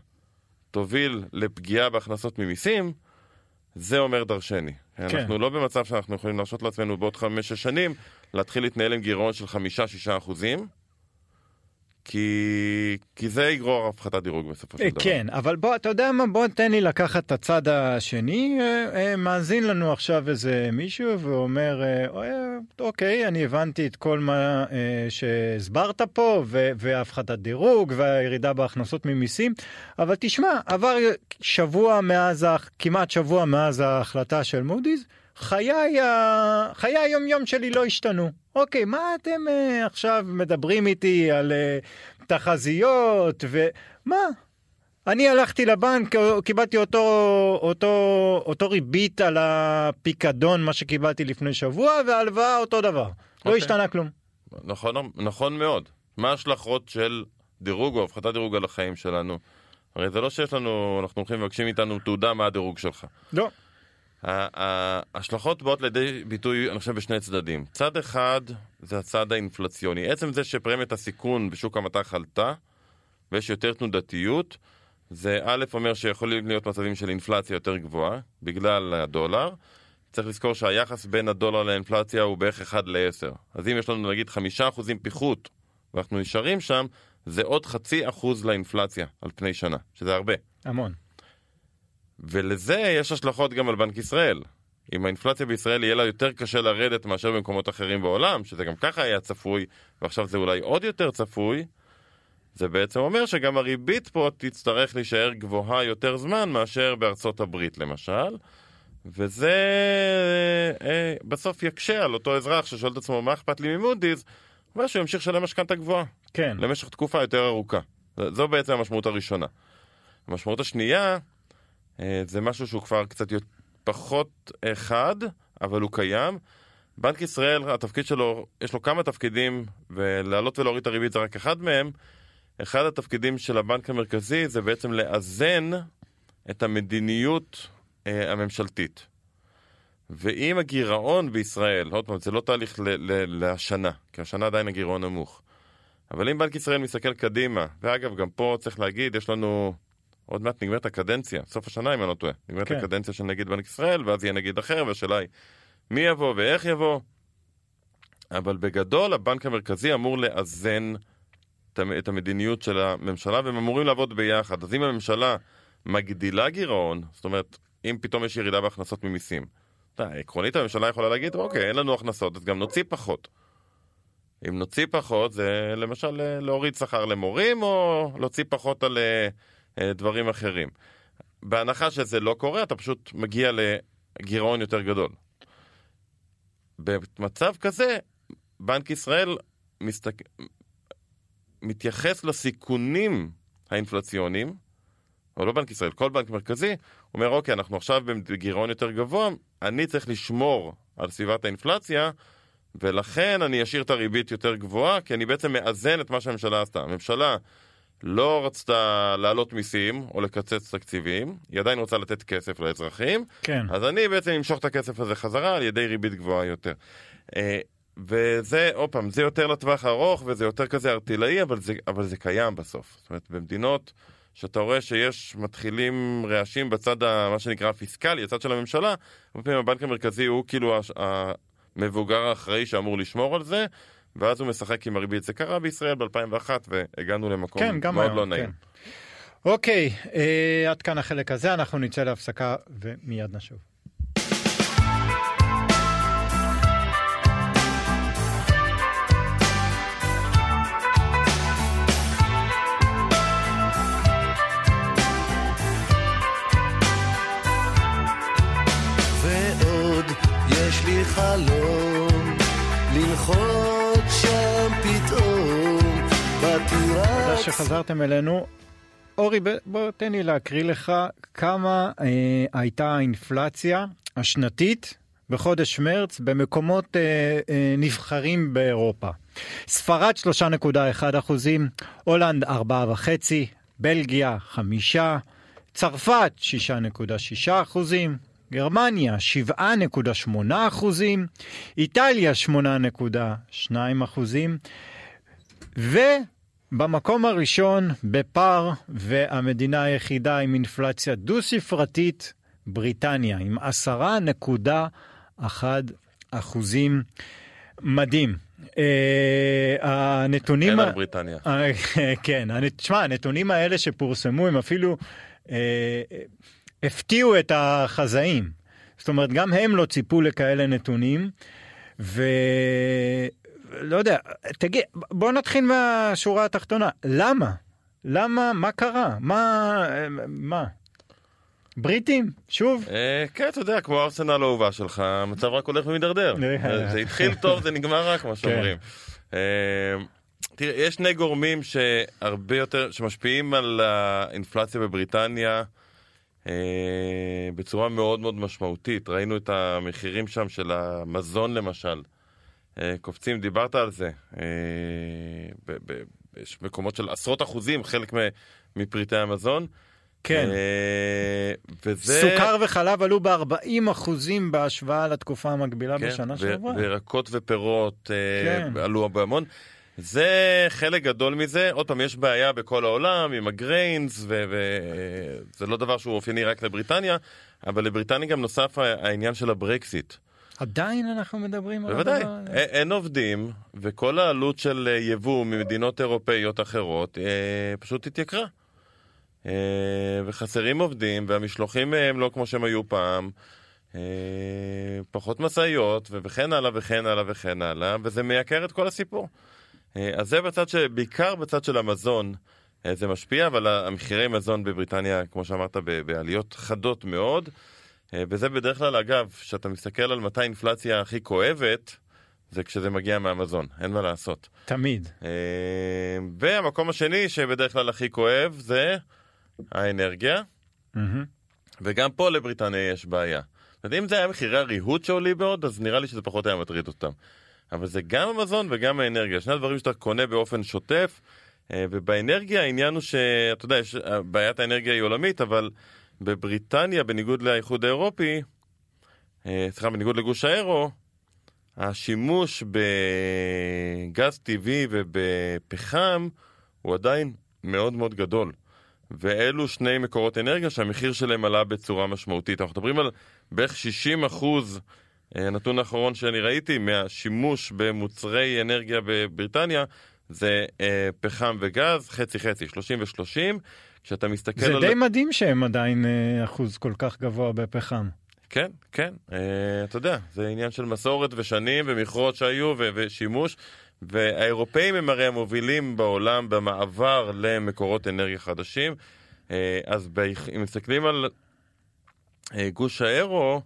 [SPEAKER 3] תוביל לפגיעה בהכנסות ממיסים, זה אומר דרשני. כן. אנחנו לא במצב שאנחנו יכולים להרשות לעצמנו בעוד חמש-שש שנים להתחיל להתנהל עם גירעון של חמישה-שישה אחוזים. כי, כי זה יגרור הפחתת דירוג בסופו של
[SPEAKER 2] אה,
[SPEAKER 3] דבר.
[SPEAKER 2] כן, אבל בוא, אתה יודע מה, בוא תן לי לקחת את הצד השני. אה, אה, מאזין לנו עכשיו איזה מישהו ואומר, אוקיי, אני הבנתי את כל מה שהסברת פה, והפחתת דירוג והירידה בהכנסות ממיסים, אבל תשמע, עבר שבוע מאז, כמעט שבוע מאז ההחלטה של מודי'ס, חיי, ה... חיי היומיום שלי לא השתנו. אוקיי, מה אתם uh, עכשיו מדברים איתי על uh, תחזיות ומה? אני הלכתי לבנק, קיבלתי אותו, אותו, אותו ריבית על הפיקדון, מה שקיבלתי לפני שבוע, והלוואה אותו דבר. Okay. לא אוקיי. השתנה כלום.
[SPEAKER 3] נכון, נכון מאוד. מה ההשלכות של דירוג או הפחתת דירוג על החיים שלנו? הרי זה לא שיש לנו, אנחנו הולכים ומבקשים מאיתנו תעודה מה הדירוג שלך.
[SPEAKER 2] לא.
[SPEAKER 3] ההשלכות באות לידי ביטוי, אני חושב, בשני צדדים. צד אחד זה הצד האינפלציוני. עצם זה שפרמיית הסיכון בשוק המטח עלתה, ויש יותר תנודתיות, זה א' אומר שיכולים להיות מצבים של אינפלציה יותר גבוהה, בגלל הדולר. צריך לזכור שהיחס בין הדולר לאינפלציה הוא בערך 1 ל-10. אז אם יש לנו נגיד 5% פיחות, ואנחנו נשארים שם, זה עוד חצי אחוז לאינפלציה על פני שנה, שזה הרבה.
[SPEAKER 2] המון.
[SPEAKER 3] ולזה יש השלכות גם על בנק ישראל. אם האינפלציה בישראל יהיה לה יותר קשה לרדת מאשר במקומות אחרים בעולם, שזה גם ככה היה צפוי, ועכשיו זה אולי עוד יותר צפוי, זה בעצם אומר שגם הריבית פה תצטרך להישאר גבוהה יותר זמן מאשר בארצות הברית למשל, וזה אה, בסוף יקשה על אותו אזרח ששואל את עצמו מה אכפת לי ממודי'ס, אומר שהוא ימשיך לשלם משכנתה גבוהה.
[SPEAKER 2] כן.
[SPEAKER 3] למשך תקופה יותר ארוכה. זו בעצם המשמעות הראשונה. המשמעות השנייה זה משהו שהוא כבר קצת פחות חד, אבל הוא קיים. בנק ישראל, התפקיד שלו, יש לו כמה תפקידים, ולהעלות ולהוריד את הריבית זה רק אחד מהם. אחד התפקידים של הבנק המרכזי זה בעצם לאזן את המדיניות אה, הממשלתית. ואם הגירעון בישראל, עוד פעם, זה לא תהליך לשנה, כי השנה עדיין הגירעון נמוך. אבל אם בנק ישראל מסתכל קדימה, ואגב, גם פה צריך להגיד, יש לנו עוד מעט נגמרת הקדנציה, סוף השנה אם אני לא טועה. נגמרת כן. הקדנציה של נגיד בנק ישראל, ואז יהיה נגיד אחר, והשאלה היא מי יבוא ואיך יבוא. אבל בגדול הבנק המרכזי אמור לאזן את המדיניות של הממשלה, והם אמורים לעבוד ביחד. אז אם הממשלה מגדילה גירעון, זאת אומרת, אם פתאום יש ירידה בהכנסות ממיסים, עקרונית הממשלה יכולה להגיד, אוקיי, אין לנו הכנסות, אז גם נוציא פחות. אם נוציא פחות, זה למשל אה, להוריד שכר למורים, או להוציא פחות על אה, דברים אחרים. בהנחה שזה לא קורה, אתה פשוט מגיע לגירעון יותר גדול. במצב כזה, בנק ישראל מסתק... מתייחס לסיכונים האינפלציוניים, או לא בנק ישראל, כל בנק מרכזי, אומר, אוקיי, אנחנו עכשיו בגירעון יותר גבוה, אני צריך לשמור על סביבת האינפלציה, ולכן אני אשאיר את הריבית יותר גבוהה, כי אני בעצם מאזן את מה שהממשלה עשתה. הממשלה לא רצתה להעלות מיסים או לקצץ תקציבים, היא עדיין רוצה לתת כסף לאזרחים,
[SPEAKER 2] כן.
[SPEAKER 3] אז אני בעצם אמשוך את הכסף הזה חזרה על ידי ריבית גבוהה יותר. אה, וזה, עוד פעם, זה יותר לטווח הארוך וזה יותר כזה ארטילאי, אבל זה, אבל זה קיים בסוף. זאת אומרת, במדינות שאתה רואה שיש, מתחילים רעשים בצד, ה, מה שנקרא הפיסקלי, הצד של הממשלה, הרבה פעמים הבנק המרכזי הוא כאילו המבוגר האחראי שאמור לשמור על זה, ואז הוא משחק עם הריבית. זה קרה בישראל ב-2001 והגענו למקום
[SPEAKER 2] כן,
[SPEAKER 3] מאוד
[SPEAKER 2] היום,
[SPEAKER 3] לא נעים.
[SPEAKER 2] כן. אוקיי, אה, עד כאן החלק הזה, אנחנו נצא להפסקה ומיד נשוב. שחזרתם אלינו. אורי, בוא תן לי להקריא לך כמה אה, הייתה האינפלציה השנתית בחודש מרץ במקומות אה, אה, נבחרים באירופה. ספרד 3.1 אחוזים, הולנד 4.5, בלגיה 5, צרפת 6.6 אחוזים, גרמניה 7.8 אחוזים, איטליה 8.2 אחוזים, ובמקום הראשון בפער והמדינה היחידה עם אינפלציה דו-ספרתית, בריטניה עם 10.1 אחוזים. מדהים. אה, הנתונים...
[SPEAKER 3] אין
[SPEAKER 2] ה-
[SPEAKER 3] על בריטניה.
[SPEAKER 2] אה, כן, תשמע, הנתונים האלה שפורסמו הם אפילו אה, הפתיעו את החזאים. זאת אומרת, גם הם לא ציפו לכאלה נתונים, ולא יודע, תגיד, בוא נתחיל מהשורה התחתונה, למה? למה? מה קרה? מה? מה? בריטים? שוב?
[SPEAKER 3] אה, כן, אתה יודע, כמו ארסנל האהובה שלך, המצב רק הולך ומידרדר.
[SPEAKER 2] אה.
[SPEAKER 3] זה- התחיל טוב, זה נגמר רע, כמו שאומרים. אה, תראה, יש שני גורמים שהרבה יותר, שמשפיעים על האינפלציה בבריטניה אה, בצורה מאוד מאוד משמעותית. ראינו את המחירים שם של המזון למשל. אה, קופצים, דיברת על זה. אה, יש מקומות של עשרות אחוזים, חלק מפריטי המזון.
[SPEAKER 2] כן.
[SPEAKER 3] אה, וזה...
[SPEAKER 2] סוכר וחלב עלו ב-40 אחוזים בהשוואה לתקופה המקבילה
[SPEAKER 3] כן,
[SPEAKER 2] בשנה שעברה.
[SPEAKER 3] וירקות ופירות
[SPEAKER 2] כן.
[SPEAKER 3] עלו בהמון. זה חלק גדול מזה. עוד פעם, יש בעיה בכל העולם עם הגריינס, וזה לא דבר שהוא אופייני רק לבריטניה, אבל לבריטניה גם נוסף העניין של הברקסיט.
[SPEAKER 2] עדיין אנחנו מדברים על
[SPEAKER 3] בוודאי,
[SPEAKER 2] הדבר הזה?
[SPEAKER 3] א- אין עובדים, וכל העלות של אה, יבוא ממדינות אירופאיות אחרות אה, פשוט התייקרה. אה, וחסרים עובדים, והמשלוחים הם לא כמו שהם היו פעם. אה, פחות משאיות, וכן הלאה וכן הלאה וכן הלאה, וזה מייקר את כל הסיפור. אה, אז זה בצד ש... בעיקר בצד של המזון אה, זה משפיע, אבל המחירי מזון בבריטניה, כמו שאמרת, בעליות חדות מאוד. אה, וזה בדרך כלל, אגב, כשאתה מסתכל על מתי האינפלציה הכי כואבת, זה כשזה מגיע מהמזון, אין מה לעשות.
[SPEAKER 2] תמיד.
[SPEAKER 3] אה, והמקום השני שבדרך כלל הכי כואב זה האנרגיה,
[SPEAKER 2] מהמם.
[SPEAKER 3] וגם פה לבריטניה יש בעיה. אומרת, אם זה היה מחירי הריהוט שעולים מאוד, אז נראה לי שזה פחות היה מטריד אותם. אבל זה גם המזון וגם האנרגיה, שני הדברים שאתה קונה באופן שוטף, אה, ובאנרגיה העניין הוא שאתה יודע, יש, בעיית האנרגיה היא עולמית, אבל בבריטניה, בניגוד לאיחוד האירופי, אה, סליחה, בניגוד לגוש האירו, השימוש בגז טבעי ובפחם הוא עדיין מאוד מאוד גדול. ואלו שני מקורות אנרגיה שהמחיר שלהם עלה בצורה משמעותית. אנחנו מדברים על בערך 60 אחוז, אה, הנתון האחרון שאני ראיתי, מהשימוש במוצרי אנרגיה בבריטניה, זה אה, פחם וגז, חצי חצי, 30 ו-30. כשאתה מסתכל
[SPEAKER 2] זה
[SPEAKER 3] על...
[SPEAKER 2] די מדהים שהם עדיין אה, אחוז כל כך גבוה בפחם.
[SPEAKER 3] כן, כן, אה, אתה יודע, זה עניין של מסורת ושנים ומכרות שהיו ו- ושימוש, והאירופאים הם הרי המובילים בעולם במעבר למקורות אנרגיה חדשים. אה, אז אם מסתכלים על גוש האירו,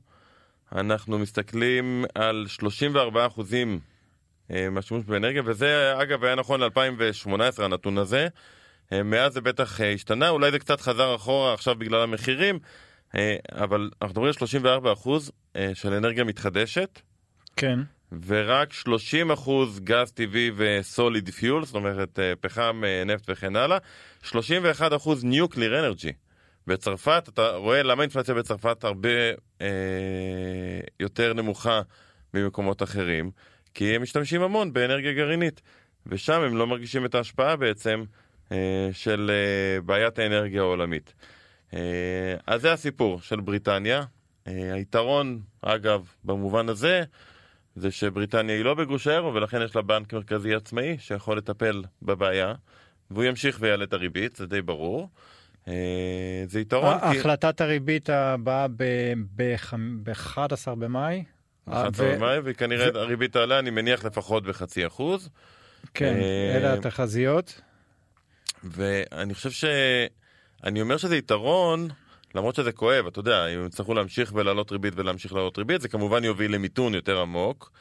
[SPEAKER 3] אנחנו מסתכלים על 34 אחוזים מהשימוש באנרגיה, וזה אגב היה נכון ל-2018 הנתון הזה. מאז זה בטח השתנה, אולי זה קצת חזר אחורה עכשיו בגלל המחירים, אבל אנחנו מדברים על 34 אחוז של אנרגיה מתחדשת.
[SPEAKER 2] כן.
[SPEAKER 3] ורק 30 אחוז גז טבעי וסוליד פיול, זאת אומרת אה, פחם, אה, נפט וכן הלאה, 31 אחוז ניוקליר אנרג'י. בצרפת, אתה רואה למה האינפלציה בצרפת הרבה אה, יותר נמוכה ממקומות אחרים, כי הם משתמשים המון באנרגיה גרעינית, ושם הם לא מרגישים את ההשפעה בעצם אה, של אה, בעיית האנרגיה העולמית. אה, אז זה הסיפור של בריטניה. אה, היתרון, אגב, במובן הזה, זה שבריטניה היא לא בגוש האירו ולכן יש לה בנק מרכזי עצמאי שיכול לטפל בבעיה והוא ימשיך ויעלה את הריבית, זה די ברור. אה, זה יתרון.
[SPEAKER 2] החלטת הריבית הבאה ב-11 במאי.
[SPEAKER 3] 11 במאי, וכנראה הריבית תעלה, אני מניח לפחות בחצי אחוז.
[SPEAKER 2] כן, אה, אלה התחזיות.
[SPEAKER 3] ואני חושב ש... אני אומר שזה יתרון, למרות שזה כואב, אתה יודע, אם יצטרכו להמשיך ולהעלות ריבית ולהמשיך להעלות ריבית, זה כמובן יוביל למיתון יותר עמוק.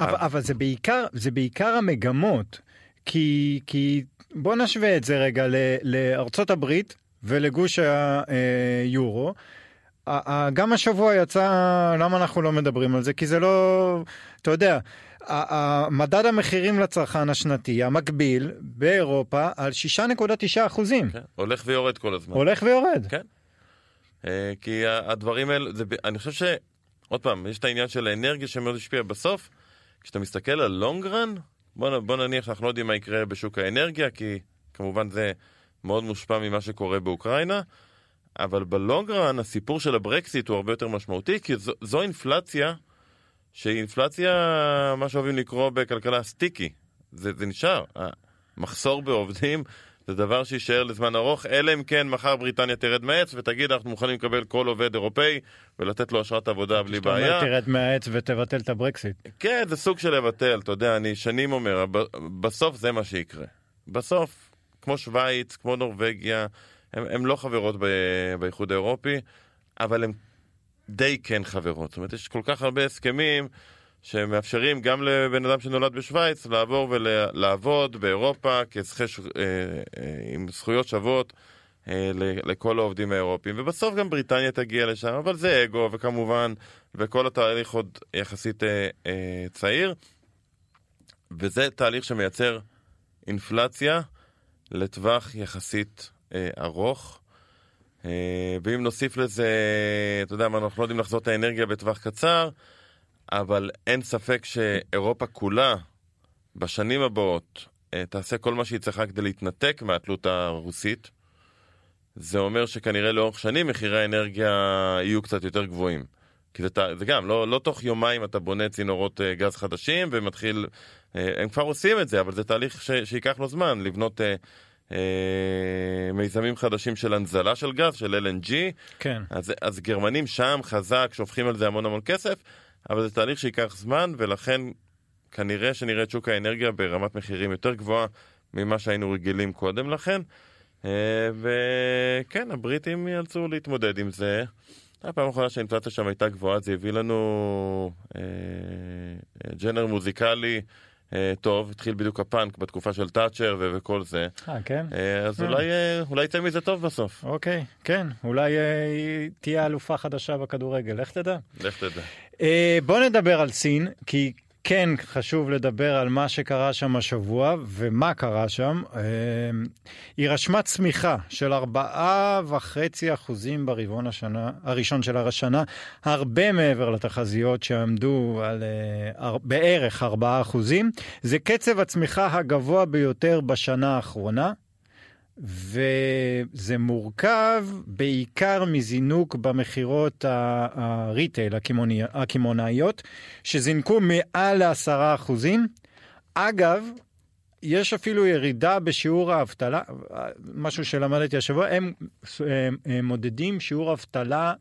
[SPEAKER 2] אבל, אבל זה, בעיקר, זה בעיקר המגמות, כי, כי בוא נשווה את זה רגע לארצות הברית ולגוש היורו. גם השבוע יצא, למה אנחנו לא מדברים על זה? כי זה לא, אתה יודע, מדד המחירים לצרכן השנתי המקביל באירופה על 6.9 אחוזים.
[SPEAKER 3] כן, הולך ויורד כל הזמן.
[SPEAKER 2] הולך ויורד.
[SPEAKER 3] כן. אה, כי הדברים האלה, זה, אני חושב ש... עוד פעם, יש את העניין של האנרגיה שמאוד השפיע בסוף. כשאתה מסתכל על לונג רן, בוא, בוא נניח שאנחנו לא יודעים מה יקרה בשוק האנרגיה, כי כמובן זה מאוד מושפע ממה שקורה באוקראינה, אבל בלונג רן הסיפור של הברקסיט הוא הרבה יותר משמעותי, כי זו, זו אינפלציה שהיא אינפלציה, מה שאוהבים לקרוא בכלכלה סטיקי. זה, זה נשאר. המחסור בעובדים זה דבר שיישאר לזמן ארוך, אלא אם כן מחר בריטניה תרד מהעץ ותגיד אנחנו מוכנים לקבל כל עובד אירופאי ולתת לו אשרת עבודה בלי בעיה.
[SPEAKER 2] שאתה אומר תרד מהעץ ותבטל את הברקסיט.
[SPEAKER 3] כן, זה סוג של לבטל, אתה יודע, אני שנים אומר, בסוף זה מה שיקרה. בסוף, כמו שווייץ, כמו נורבגיה, הן לא חברות באיחוד האירופי, אבל הן די כן חברות. זאת אומרת, יש כל כך הרבה הסכמים. שמאפשרים גם לבן אדם שנולד בשוויץ לעבור ולעבוד באירופה כזכש, אה, אה, עם זכויות שוות אה, לכל העובדים האירופים. ובסוף גם בריטניה תגיע לשם, אבל זה אגו, וכמובן, וכל התהליך עוד יחסית צעיר. וזה תהליך שמייצר אינפלציה לטווח יחסית ארוך. ואם נוסיף לזה, אתה יודע מה, אנחנו לא יודעים לחזור את האנרגיה בטווח קצר, אבל אין ספק שאירופה כולה בשנים הבאות אה, תעשה כל מה שהיא צריכה כדי להתנתק מהתלות הרוסית. זה אומר שכנראה לאורך שנים מחירי האנרגיה יהיו קצת יותר גבוהים. כי זה, זה גם, לא, לא תוך יומיים אתה בונה צינורות uh, גז חדשים ומתחיל, הם כבר עושים את זה, אבל זה תהליך ש, שייקח לו זמן, לבנות מיזמים חדשים של הנזלה של גז, של LNG.
[SPEAKER 2] כן.
[SPEAKER 3] אז, אז גרמנים שם חזק, שופכים על זה המון המון כסף. אבל זה תהליך שייקח זמן, ולכן כנראה שנראה את שוק האנרגיה ברמת מחירים יותר גבוהה ממה שהיינו רגילים קודם לכן. אה, וכן, הבריטים ייאלצו להתמודד עם זה. הפעם האחרונה שהאינפלציה שם הייתה גבוהה, זה הביא לנו אה, ג'נר מוזיקלי אה, טוב, התחיל בדיוק הפאנק בתקופה של תאצ'ר ו- וכל זה.
[SPEAKER 2] אה, כן?
[SPEAKER 3] אה, אז אולי, אה, אולי יצא מזה טוב בסוף.
[SPEAKER 2] אוקיי, כן, אולי אה, תהיה אלופה חדשה בכדורגל, לך תדע.
[SPEAKER 3] לך תדע.
[SPEAKER 2] אה, בוא נדבר על סין, כי כן חשוב לדבר על מה שקרה שם השבוע ומה קרה שם. אה, היא רשמה צמיחה של 4.5% ברבעון השנה, הראשון של השנה, הרבה מעבר לתחזיות שעמדו על אה, בערך 4%. זה קצב הצמיחה הגבוה ביותר בשנה האחרונה. וזה מורכב בעיקר מזינוק במכירות הריטייל הקמעונאיות, שזינקו מעל לעשרה אחוזים. אגב, יש אפילו ירידה בשיעור האבטלה, משהו שלמדתי השבוע, הם, הם, הם מודדים שיעור אבטלה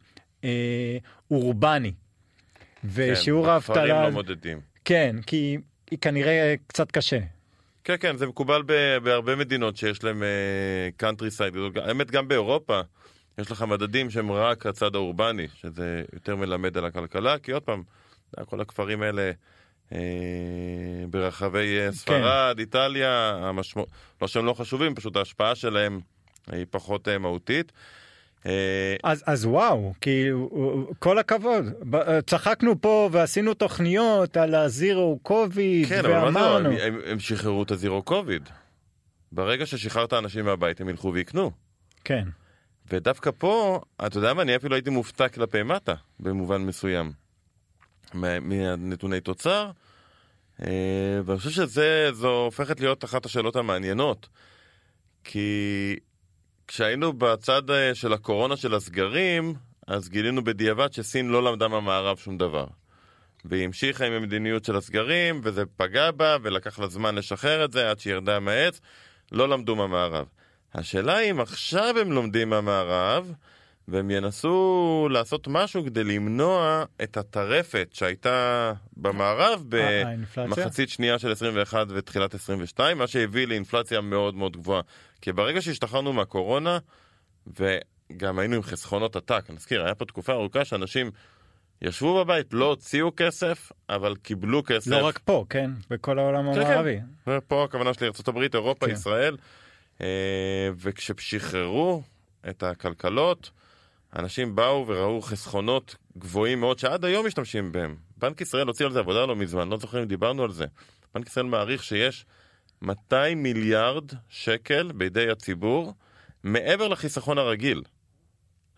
[SPEAKER 2] אה, אורבני.
[SPEAKER 3] ושיעור כן, האבטלה... כן, בכפרים לא מודדים.
[SPEAKER 2] כן, כי כנראה קצת קשה.
[SPEAKER 3] כן, כן, זה מקובל ב- בהרבה מדינות שיש להם countryside גדול. האמת, גם באירופה יש לך מדדים שהם רק הצד האורבני, שזה יותר מלמד על הכלכלה, כי עוד פעם, כל הכפרים האלה אה, ברחבי אה, ספרד, כן. איטליה, המשמע... לא שהם לא חשובים, פשוט ההשפעה שלהם היא פחות אה, מהותית.
[SPEAKER 2] אז, אז וואו, כי כל הכבוד, צחקנו פה ועשינו תוכניות על הזירו קוביד,
[SPEAKER 3] כן, ואמרנו... אבל מה זה, הם, הם שחררו את הזירו קוביד. ברגע ששחררת אנשים מהבית הם ילכו ויקנו.
[SPEAKER 2] כן.
[SPEAKER 3] ודווקא פה, אתה יודע מה, אני אפילו הייתי מופתע כלפי מטה, במובן מסוים. מהנתוני תוצר, אה, ואני חושב שזו הופכת להיות אחת השאלות המעניינות. כי כשהיינו בצד אה, של הקורונה של הסגרים, אז גילינו בדיעבד שסין לא למדה מהמערב שום דבר. והיא המשיכה עם המדיניות של הסגרים, וזה פגע בה, ולקח לה זמן לשחרר את זה עד שהיא ירדה מהעץ. לא למדו מהמערב. השאלה היא אם עכשיו הם לומדים מהמערב, והם ינסו לעשות משהו כדי למנוע את הטרפת שהייתה במערב במחצית שנייה של 21 ותחילת 22, מה שהביא לאינפלציה מאוד מאוד גבוהה. כי ברגע שהשתחררנו מהקורונה, וגם היינו עם חסכונות עתק, נזכיר, היה פה תקופה ארוכה שאנשים ישבו בבית, לא הוציאו כסף, אבל קיבלו כסף.
[SPEAKER 2] לא רק פה, כן? בכל העולם כן, המערבי.
[SPEAKER 3] כן, ופה הכוונה שלי ארה"ב, אירופה, כן. ישראל. אה, וכששחררו את הכלכלות, אנשים באו וראו חסכונות גבוהים מאוד שעד היום משתמשים בהם. בנק ישראל הוציא על זה עבודה לא מזמן, לא זוכר אם דיברנו על זה. בנק ישראל מעריך שיש 200 מיליארד שקל בידי הציבור מעבר לחיסכון הרגיל.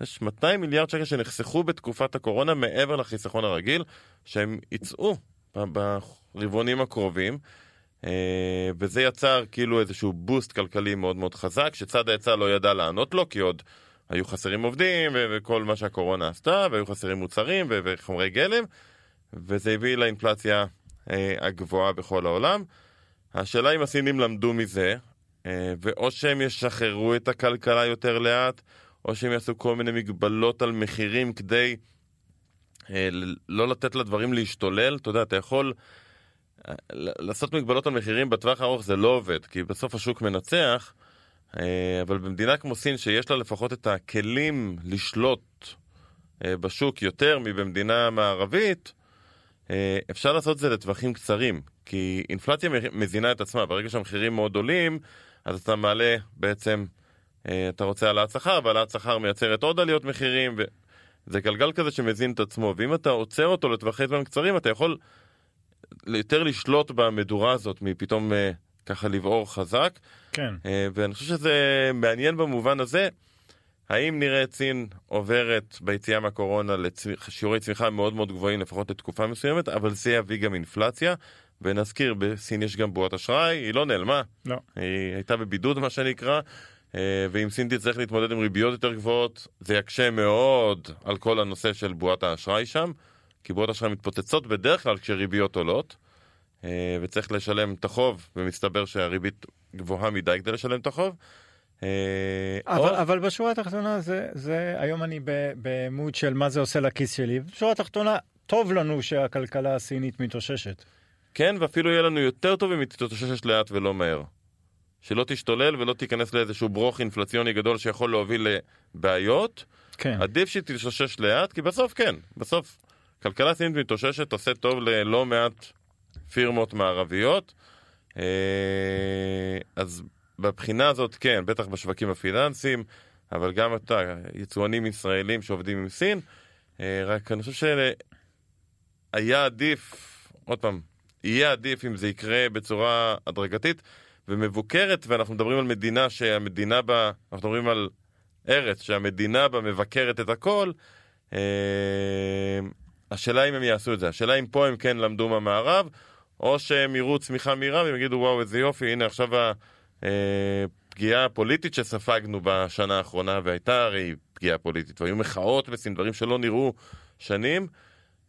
[SPEAKER 3] יש 200 מיליארד שקל שנחסכו בתקופת הקורונה מעבר לחיסכון הרגיל, שהם יצאו ברבעונים הקרובים. אה, וזה יצר כאילו איזשהו בוסט כלכלי מאוד מאוד חזק, שצד ההיצע לא ידע לענות לו, כי עוד היו חסרים עובדים וכל מה שהקורונה עשתה, והיו חסרים מוצרים וחומרי גלם, וזה הביא לאינפלציה אה, הגבוהה בכל העולם. השאלה אם הסינים למדו מזה, אה, ואו שהם ישחררו את הכלכלה יותר לאט, או שהם יעשו כל מיני מגבלות על מחירים כדי לא לתת לדברים להשתולל. אתה יודע, אתה יכול... לעשות מגבלות על מחירים בטווח הארוך זה לא עובד, כי בסוף השוק מנצח, אה, אבל במדינה כמו סין, שיש לה לפחות את הכלים לשלוט אה, בשוק יותר מבמדינה מערבית, אה, אפשר לעשות את זה לטווחים קצרים, כי אינפלציה מזינה את עצמה, ברגע שהמחירים מאוד עולים, אז אתה מעלה בעצם, אתה רוצה העלאת שכר, והעלאת שכר מייצרת עוד עליות מחירים, וזה גלגל כזה שמזין את עצמו, ואם אתה עוצר אותו לטווחי זמן קצרים, אתה יכול יותר לשלוט במדורה הזאת מפתאום אה, ככה לבעור חזק.
[SPEAKER 2] כן.
[SPEAKER 3] אה, ואני חושב שזה מעניין במובן הזה. האם נראה את סין עוברת ביציאה מהקורונה לשיעורי צמיחה מאוד מאוד גבוהים לפחות לתקופה מסוימת, אבל זה יביא גם אינפלציה. ונזכיר, בסין יש גם בועת אשראי, היא לא נעלמה.
[SPEAKER 2] לא.
[SPEAKER 3] היא הייתה בבידוד מה שנקרא, אה, ואם סין תצטרך להתמודד עם ריביות יותר גבוהות, זה יקשה מאוד על כל הנושא של בועת האשראי שם. כי בועות אשראי מתפוצצות בדרך כלל כשריביות עולות, וצריך לשלם את החוב, ומסתבר שהריבית גבוהה מדי כדי לשלם את החוב.
[SPEAKER 2] אה, אבל, או... אבל בשורה התחתונה זה, זה היום אני במוד של מה זה עושה לכיס שלי. בשורה התחתונה, טוב לנו שהכלכלה הסינית מתאוששת.
[SPEAKER 3] כן, ואפילו יהיה לנו יותר טוב אם היא תתאושש לאט ולא מהר. שלא תשתולל ולא תיכנס לאיזשהו ברוך אינפלציוני גדול שיכול להוביל לבעיות.
[SPEAKER 2] כן.
[SPEAKER 3] עדיף שהיא תתאושש לאט, כי בסוף כן, בסוף כלכלה סינית מתאוששת עושה טוב ללא מעט פירמות מערביות. אה, אז בבחינה הזאת כן, בטח בשווקים הפיננסיים, אבל גם אתה, יצואנים ישראלים שעובדים עם סין, אה, רק אני חושב שהיה עדיף, עוד פעם, יהיה עדיף אם זה יקרה בצורה הדרגתית ומבוקרת, ואנחנו מדברים על מדינה שהמדינה בה, אנחנו מדברים על ארץ שהמדינה בה מבקרת את הכל, אה, השאלה אם הם יעשו את זה, השאלה אם פה הם כן למדו מהמערב, או שהם יראו צמיחה מהירה והם יגידו וואו איזה יופי, הנה עכשיו הפגיעה הפוליטית שספגנו בשנה האחרונה, והייתה הרי פגיעה פוליטית, והיו מחאות בסין, דברים שלא נראו שנים,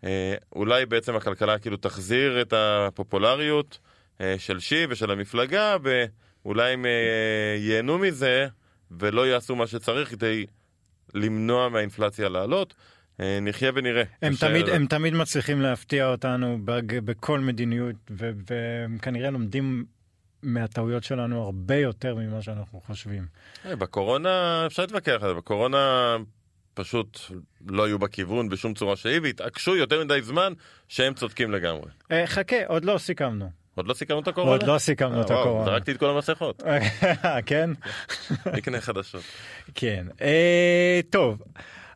[SPEAKER 3] אה, אולי בעצם הכלכלה כאילו תחזיר את הפופולריות אה, של שי ושל המפלגה, ואולי הם אה, ייהנו מזה ולא יעשו מה שצריך כדי למנוע מהאינפלציה לעלות. אה, נחיה ונראה.
[SPEAKER 2] הם תמיד, הם תמיד מצליחים להפתיע אותנו בכל מדיניות, והם כנראה לומדים מהטעויות שלנו הרבה יותר ממה שאנחנו חושבים.
[SPEAKER 3] אה, בקורונה אפשר להתווכח על זה, בקורונה פשוט לא היו בכיוון בשום צורה שהיא, והתעקשו יותר מדי זמן שהם צודקים לגמרי.
[SPEAKER 2] אה, חכה, עוד לא סיכמנו.
[SPEAKER 3] עוד לא סיכמנו את הקורונה?
[SPEAKER 2] עוד לא סיכמנו את הקורונה.
[SPEAKER 3] זרקתי את כל המסכות.
[SPEAKER 2] כן?
[SPEAKER 3] נקנה חדשות.
[SPEAKER 2] כן. טוב.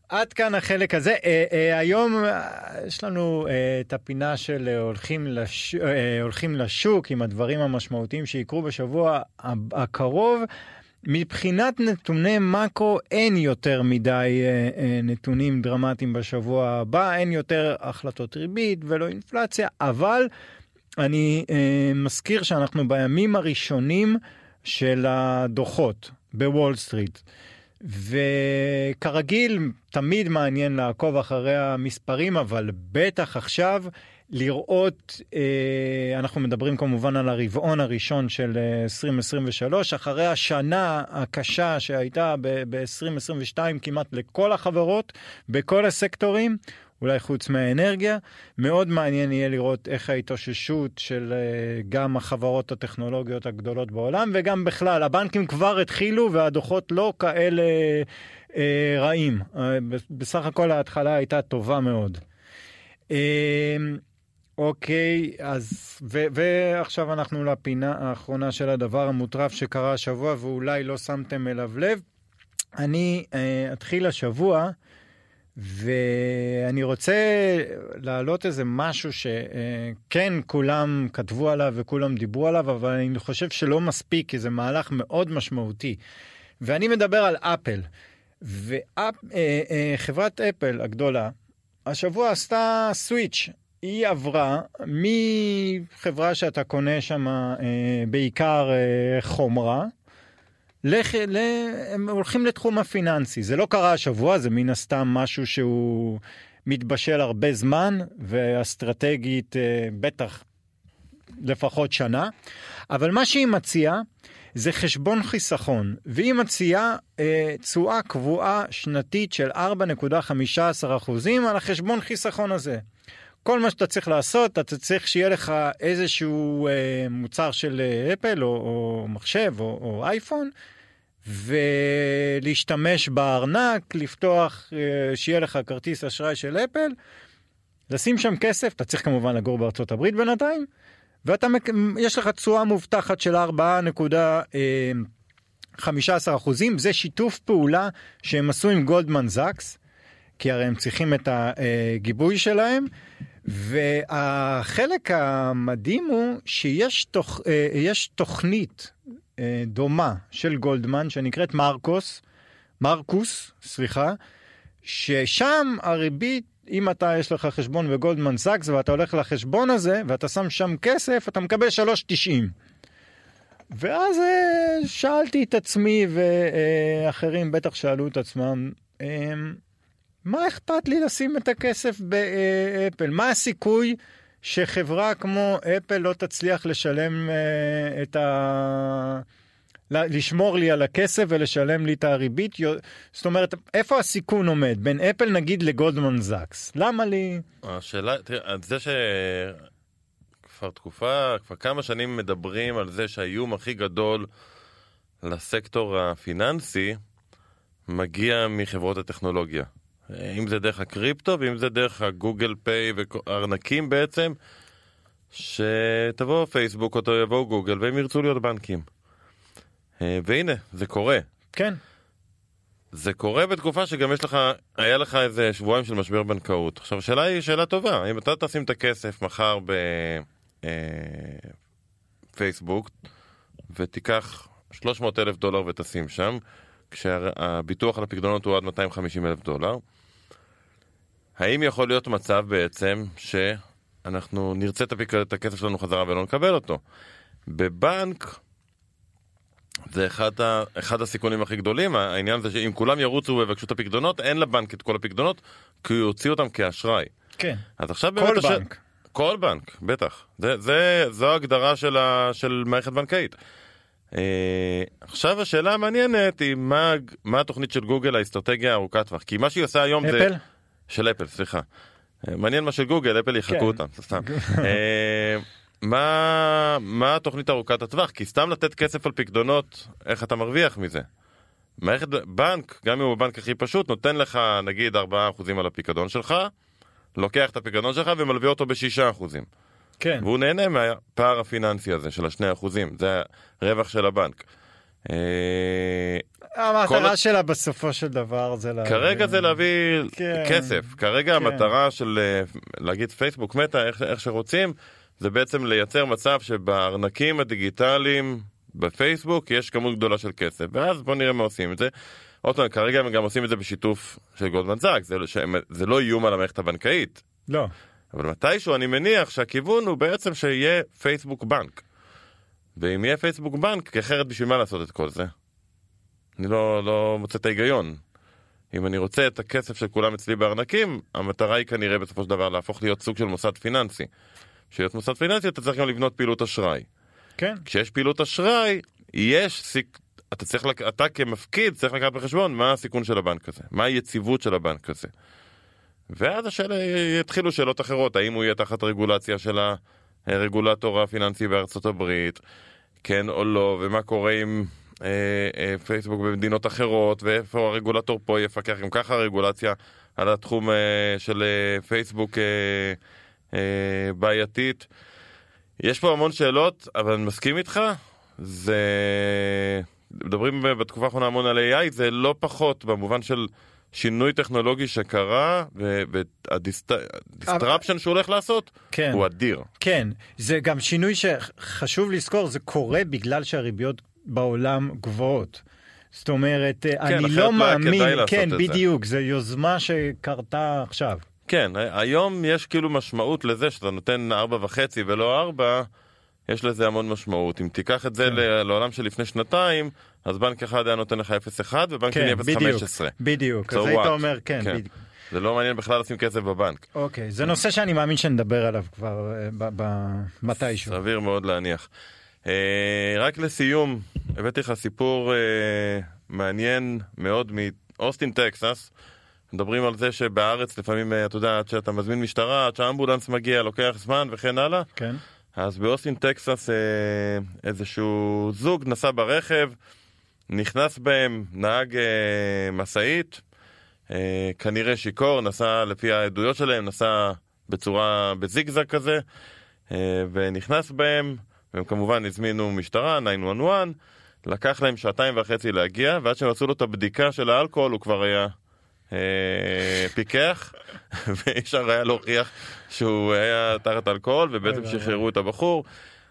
[SPEAKER 2] עד כאן החלק הזה. אה, אה, היום אה, יש לנו אה, את הפינה של אה, הולכים, לש... אה, הולכים לשוק עם הדברים המשמעותיים שיקרו בשבוע הקרוב. מבחינת נתוני מאקרו אין יותר מדי אה, אה, נתונים דרמטיים בשבוע הבא, אין יותר החלטות ריבית ולא אינפלציה, אבל אני אה, מזכיר שאנחנו בימים הראשונים של הדוחות בוול סטריט. וכרגיל, תמיד מעניין לעקוב אחרי המספרים, אבל בטח עכשיו לראות, אה, אנחנו מדברים כמובן על הרבעון הראשון של אה, 2023, אחרי השנה הקשה שהייתה ב-2022 כמעט לכל החברות, בכל הסקטורים. אולי חוץ מהאנרגיה. מאוד מעניין יהיה לראות איך ההתאוששות של אה, גם החברות הטכנולוגיות הגדולות בעולם, וגם בכלל, הבנקים כבר התחילו והדוחות לא כאלה אה, רעים. אה, בסך הכל ההתחלה הייתה טובה מאוד. אה, אוקיי, אז ו- ועכשיו אנחנו לפינה האחרונה של הדבר המוטרף שקרה השבוע ואולי לא שמתם אליו לב. אני אה, אתחיל השבוע. ואני רוצה להעלות איזה משהו שכן כולם כתבו עליו וכולם דיברו עליו, אבל אני חושב שלא מספיק, כי זה מהלך מאוד משמעותי. ואני מדבר על אפל. וחברת אפל הגדולה, השבוע עשתה סוויץ'. היא עברה מחברה שאתה קונה שם בעיקר חומרה, לח... ל... הם הולכים לתחום הפיננסי. זה לא קרה השבוע, זה מן הסתם משהו שהוא מתבשל הרבה זמן, ואסטרטגית בטח לפחות שנה. אבל מה שהיא מציעה זה חשבון חיסכון, והיא מציעה תשואה קבועה שנתית של 4.15% על החשבון חיסכון הזה. כל מה שאתה צריך לעשות, אתה צריך שיהיה לך איזשהו אה, מוצר של אפל או, או מחשב או, או אייפון, ולהשתמש בארנק, לפתוח, אה, שיהיה לך כרטיס אשראי של אפל, לשים שם כסף, אתה צריך כמובן לגור בארצות הברית בינתיים, ויש לך תשואה מובטחת של 4.15 אחוזים, זה שיתוף פעולה שהם עשו עם גולדמן זקס, כי הרי הם צריכים את הגיבוי שלהם. והחלק המדהים הוא שיש תוכ... יש תוכנית דומה של גולדמן שנקראת מרקוס, מרקוס, סליחה, ששם הריבית, אם אתה יש לך חשבון בגולדמן סאקס ואתה הולך לחשבון הזה ואתה שם שם כסף, אתה מקבל 3.90. ואז שאלתי את עצמי ואחרים בטח שאלו את עצמם, מה אכפת לי לשים את הכסף באפל? מה הסיכוי שחברה כמו אפל לא תצליח לשלם את ה... לשמור לי על הכסף ולשלם לי את הריבית? זאת אומרת, איפה הסיכון עומד? בין אפל נגיד לגולדמן זקס. למה לי...
[SPEAKER 3] השאלה, תראה, זה ש... כבר תקופה, כבר כמה שנים מדברים על זה שהאיום הכי גדול לסקטור הפיננסי מגיע מחברות הטכנולוגיה. אם זה דרך הקריפטו ואם זה דרך הגוגל פיי וארנקים בעצם, שתבוא פייסבוק או יבואו גוגל והם ירצו להיות בנקים. והנה, זה קורה.
[SPEAKER 2] כן.
[SPEAKER 3] זה קורה בתקופה שגם יש לך, היה לך איזה שבועיים של משבר בנקאות. עכשיו, השאלה היא שאלה טובה, אם אתה תשים את הכסף מחר בפייסבוק ותיקח 300 אלף דולר ותשים שם, כשהביטוח על הפקדונות הוא עד 250 אלף דולר, האם יכול להיות מצב בעצם שאנחנו נרצה את הכסף שלנו חזרה ולא נקבל אותו? בבנק זה אחד, ה, אחד הסיכונים הכי גדולים, העניין זה שאם כולם ירוצו ויבקשו את הפקדונות, אין לבנק את כל הפקדונות, כי הוא יוציא אותם כאשראי.
[SPEAKER 2] כן.
[SPEAKER 3] אז עכשיו
[SPEAKER 2] כל
[SPEAKER 3] באמת...
[SPEAKER 2] בנק.
[SPEAKER 3] הש... כל בנק, בטח. זה, זה, זו ההגדרה של, ה, של מערכת בנקאית. אה, עכשיו השאלה המעניינת היא מה, מה התוכנית של גוגל, האסטרטגיה הארוכת טווח. כי מה שהיא עושה היום
[SPEAKER 2] אפל?
[SPEAKER 3] זה... של אפל, סליחה. מעניין מה של גוגל, אפל יחקו
[SPEAKER 2] כן.
[SPEAKER 3] אותם, סתם. אה, מה, מה התוכנית ארוכת הטווח? כי סתם לתת כסף על פקדונות, איך אתה מרוויח מזה? מערכת בנק, גם אם הוא הבנק הכי פשוט, נותן לך נגיד 4% על הפיקדון שלך, לוקח את הפיקדון שלך ומלווה אותו ב-6%.
[SPEAKER 2] כן.
[SPEAKER 3] והוא נהנה מהפער הפיננסי הזה של ה-2%, זה הרווח של הבנק. אה,
[SPEAKER 2] המטרה
[SPEAKER 3] כל-
[SPEAKER 2] שלה בסופו של דבר זה... לה-
[SPEAKER 3] כרגע זה להביא
[SPEAKER 2] כן,
[SPEAKER 3] כסף, כרגע
[SPEAKER 2] כן.
[SPEAKER 3] המטרה של אה, להגיד פייסבוק מתה, איך, איך שרוצים, זה בעצם לייצר מצב שבארנקים הדיגיטליים בפייסבוק יש כמות גדולה של כסף, ואז בוא נראה מה עושים את זה. עוד פעם, כרגע הם גם עושים את זה בשיתוף של גולדמן זאק, זה, לא- זה לא איום על המערכת הבנקאית,
[SPEAKER 2] לא.
[SPEAKER 3] אבל מתישהו אני מניח שהכיוון הוא בעצם שיהיה פייסבוק בנק. ואם יהיה פייסבוק בנק, כי אחרת בשביל מה לעשות את כל זה? אני לא, לא מוצא את ההיגיון. אם אני רוצה את הכסף של כולם אצלי בארנקים, המטרה היא כנראה בסופו של דבר להפוך להיות סוג של מוסד פיננסי. בשביל להיות מוסד פיננסי אתה צריך גם לבנות פעילות אשראי.
[SPEAKER 2] כן.
[SPEAKER 3] כשיש פעילות אשראי, יש סיק... אתה צריך, לק... אתה כמפקיד צריך לקחת בחשבון מה הסיכון של הבנק הזה, מה היציבות של הבנק הזה. ואז השאלה, יתחילו שאלות אחרות, האם הוא יהיה תחת רגולציה של הרגולטור הפיננסי בארצות הברית, כן או לא, ומה קורה עם אה, אה, פייסבוק במדינות אחרות, ואיפה הרגולטור פה יפקח, גם ככה הרגולציה על התחום אה, של אה, פייסבוק אה, אה, בעייתית. יש פה המון שאלות, אבל אני מסכים איתך, זה... מדברים בתקופה האחרונה המון על AI, זה לא פחות במובן של שינוי טכנולוגי שקרה, והדיסטרפשן שהוא הולך לעשות,
[SPEAKER 2] כן.
[SPEAKER 3] הוא אדיר.
[SPEAKER 2] כן, זה גם שינוי שחשוב לזכור, זה קורה בגלל שהריביות בעולם גבוהות. זאת אומרת, אני
[SPEAKER 3] אחרת
[SPEAKER 2] לא
[SPEAKER 3] לא
[SPEAKER 2] מאמין, כן. בדיוק, זו יוזמה שקרתה עכשיו.
[SPEAKER 3] כן, היום יש כאילו משמעות לזה שאתה נותן ארבע וחצי ולא ארבע, יש לזה המון משמעות. אם תיקח את זה ל- לעולם של לפני שנתיים, אז בנק אחד היה נותן לך 0.1 ובנק שני
[SPEAKER 2] כן, בדיוק,
[SPEAKER 3] 0.15.
[SPEAKER 2] בדיוק,
[SPEAKER 3] So
[SPEAKER 2] אז היית? אומר, כן,
[SPEAKER 3] כן.
[SPEAKER 2] בדיוק.
[SPEAKER 3] זה לא מעניין בכלל לשים כסף בבנק.
[SPEAKER 2] אוקיי, זה נושא שאני מאמין שנדבר עליו כבר אה, מתישהו.
[SPEAKER 3] סביר מאוד להניח. אה, רק לסיום, הבאתי לך סיפור אה, מעניין מאוד מאוסטין, טקסס. מדברים על זה שבארץ לפעמים, אתה יודע, עד שאתה מזמין משטרה, עד שהאמבולנס מגיע, לוקח זמן וכן הלאה.
[SPEAKER 2] כן,
[SPEAKER 3] אז באוסטין, טקסס, אה, איזשהו זוג נסע ברכב, נכנס בהם נהג אה, משאית, אה, כנראה שיכור, נסע לפי העדויות שלהם, נסע בצורה, בזיגזג כזה, אה, ונכנס בהם, והם כמובן הזמינו משטרה, 911, לקח להם שעתיים וחצי להגיע, ועד שהם עשו לו את הבדיקה של האלכוהול הוא כבר היה פיקח, ואי אפשר היה להוכיח שהוא היה תחת אלכוהול, ובעצם. שחררו את הבחור.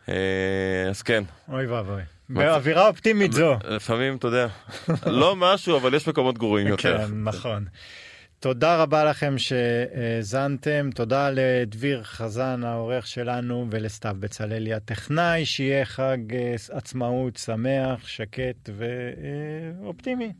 [SPEAKER 3] אה, אז כן,
[SPEAKER 2] אוי ואבוי. באווירה אופטימית זו.
[SPEAKER 3] לפעמים, אתה יודע, לא משהו, אבל יש מקומות גרועים יותר.
[SPEAKER 2] כן, נכון. תודה רבה לכם שהאזנתם, תודה לדביר חזן העורך שלנו ולסתיו בצללי הטכנאי, שיהיה חג אה, עצמאות שמח, שקט ואופטימי.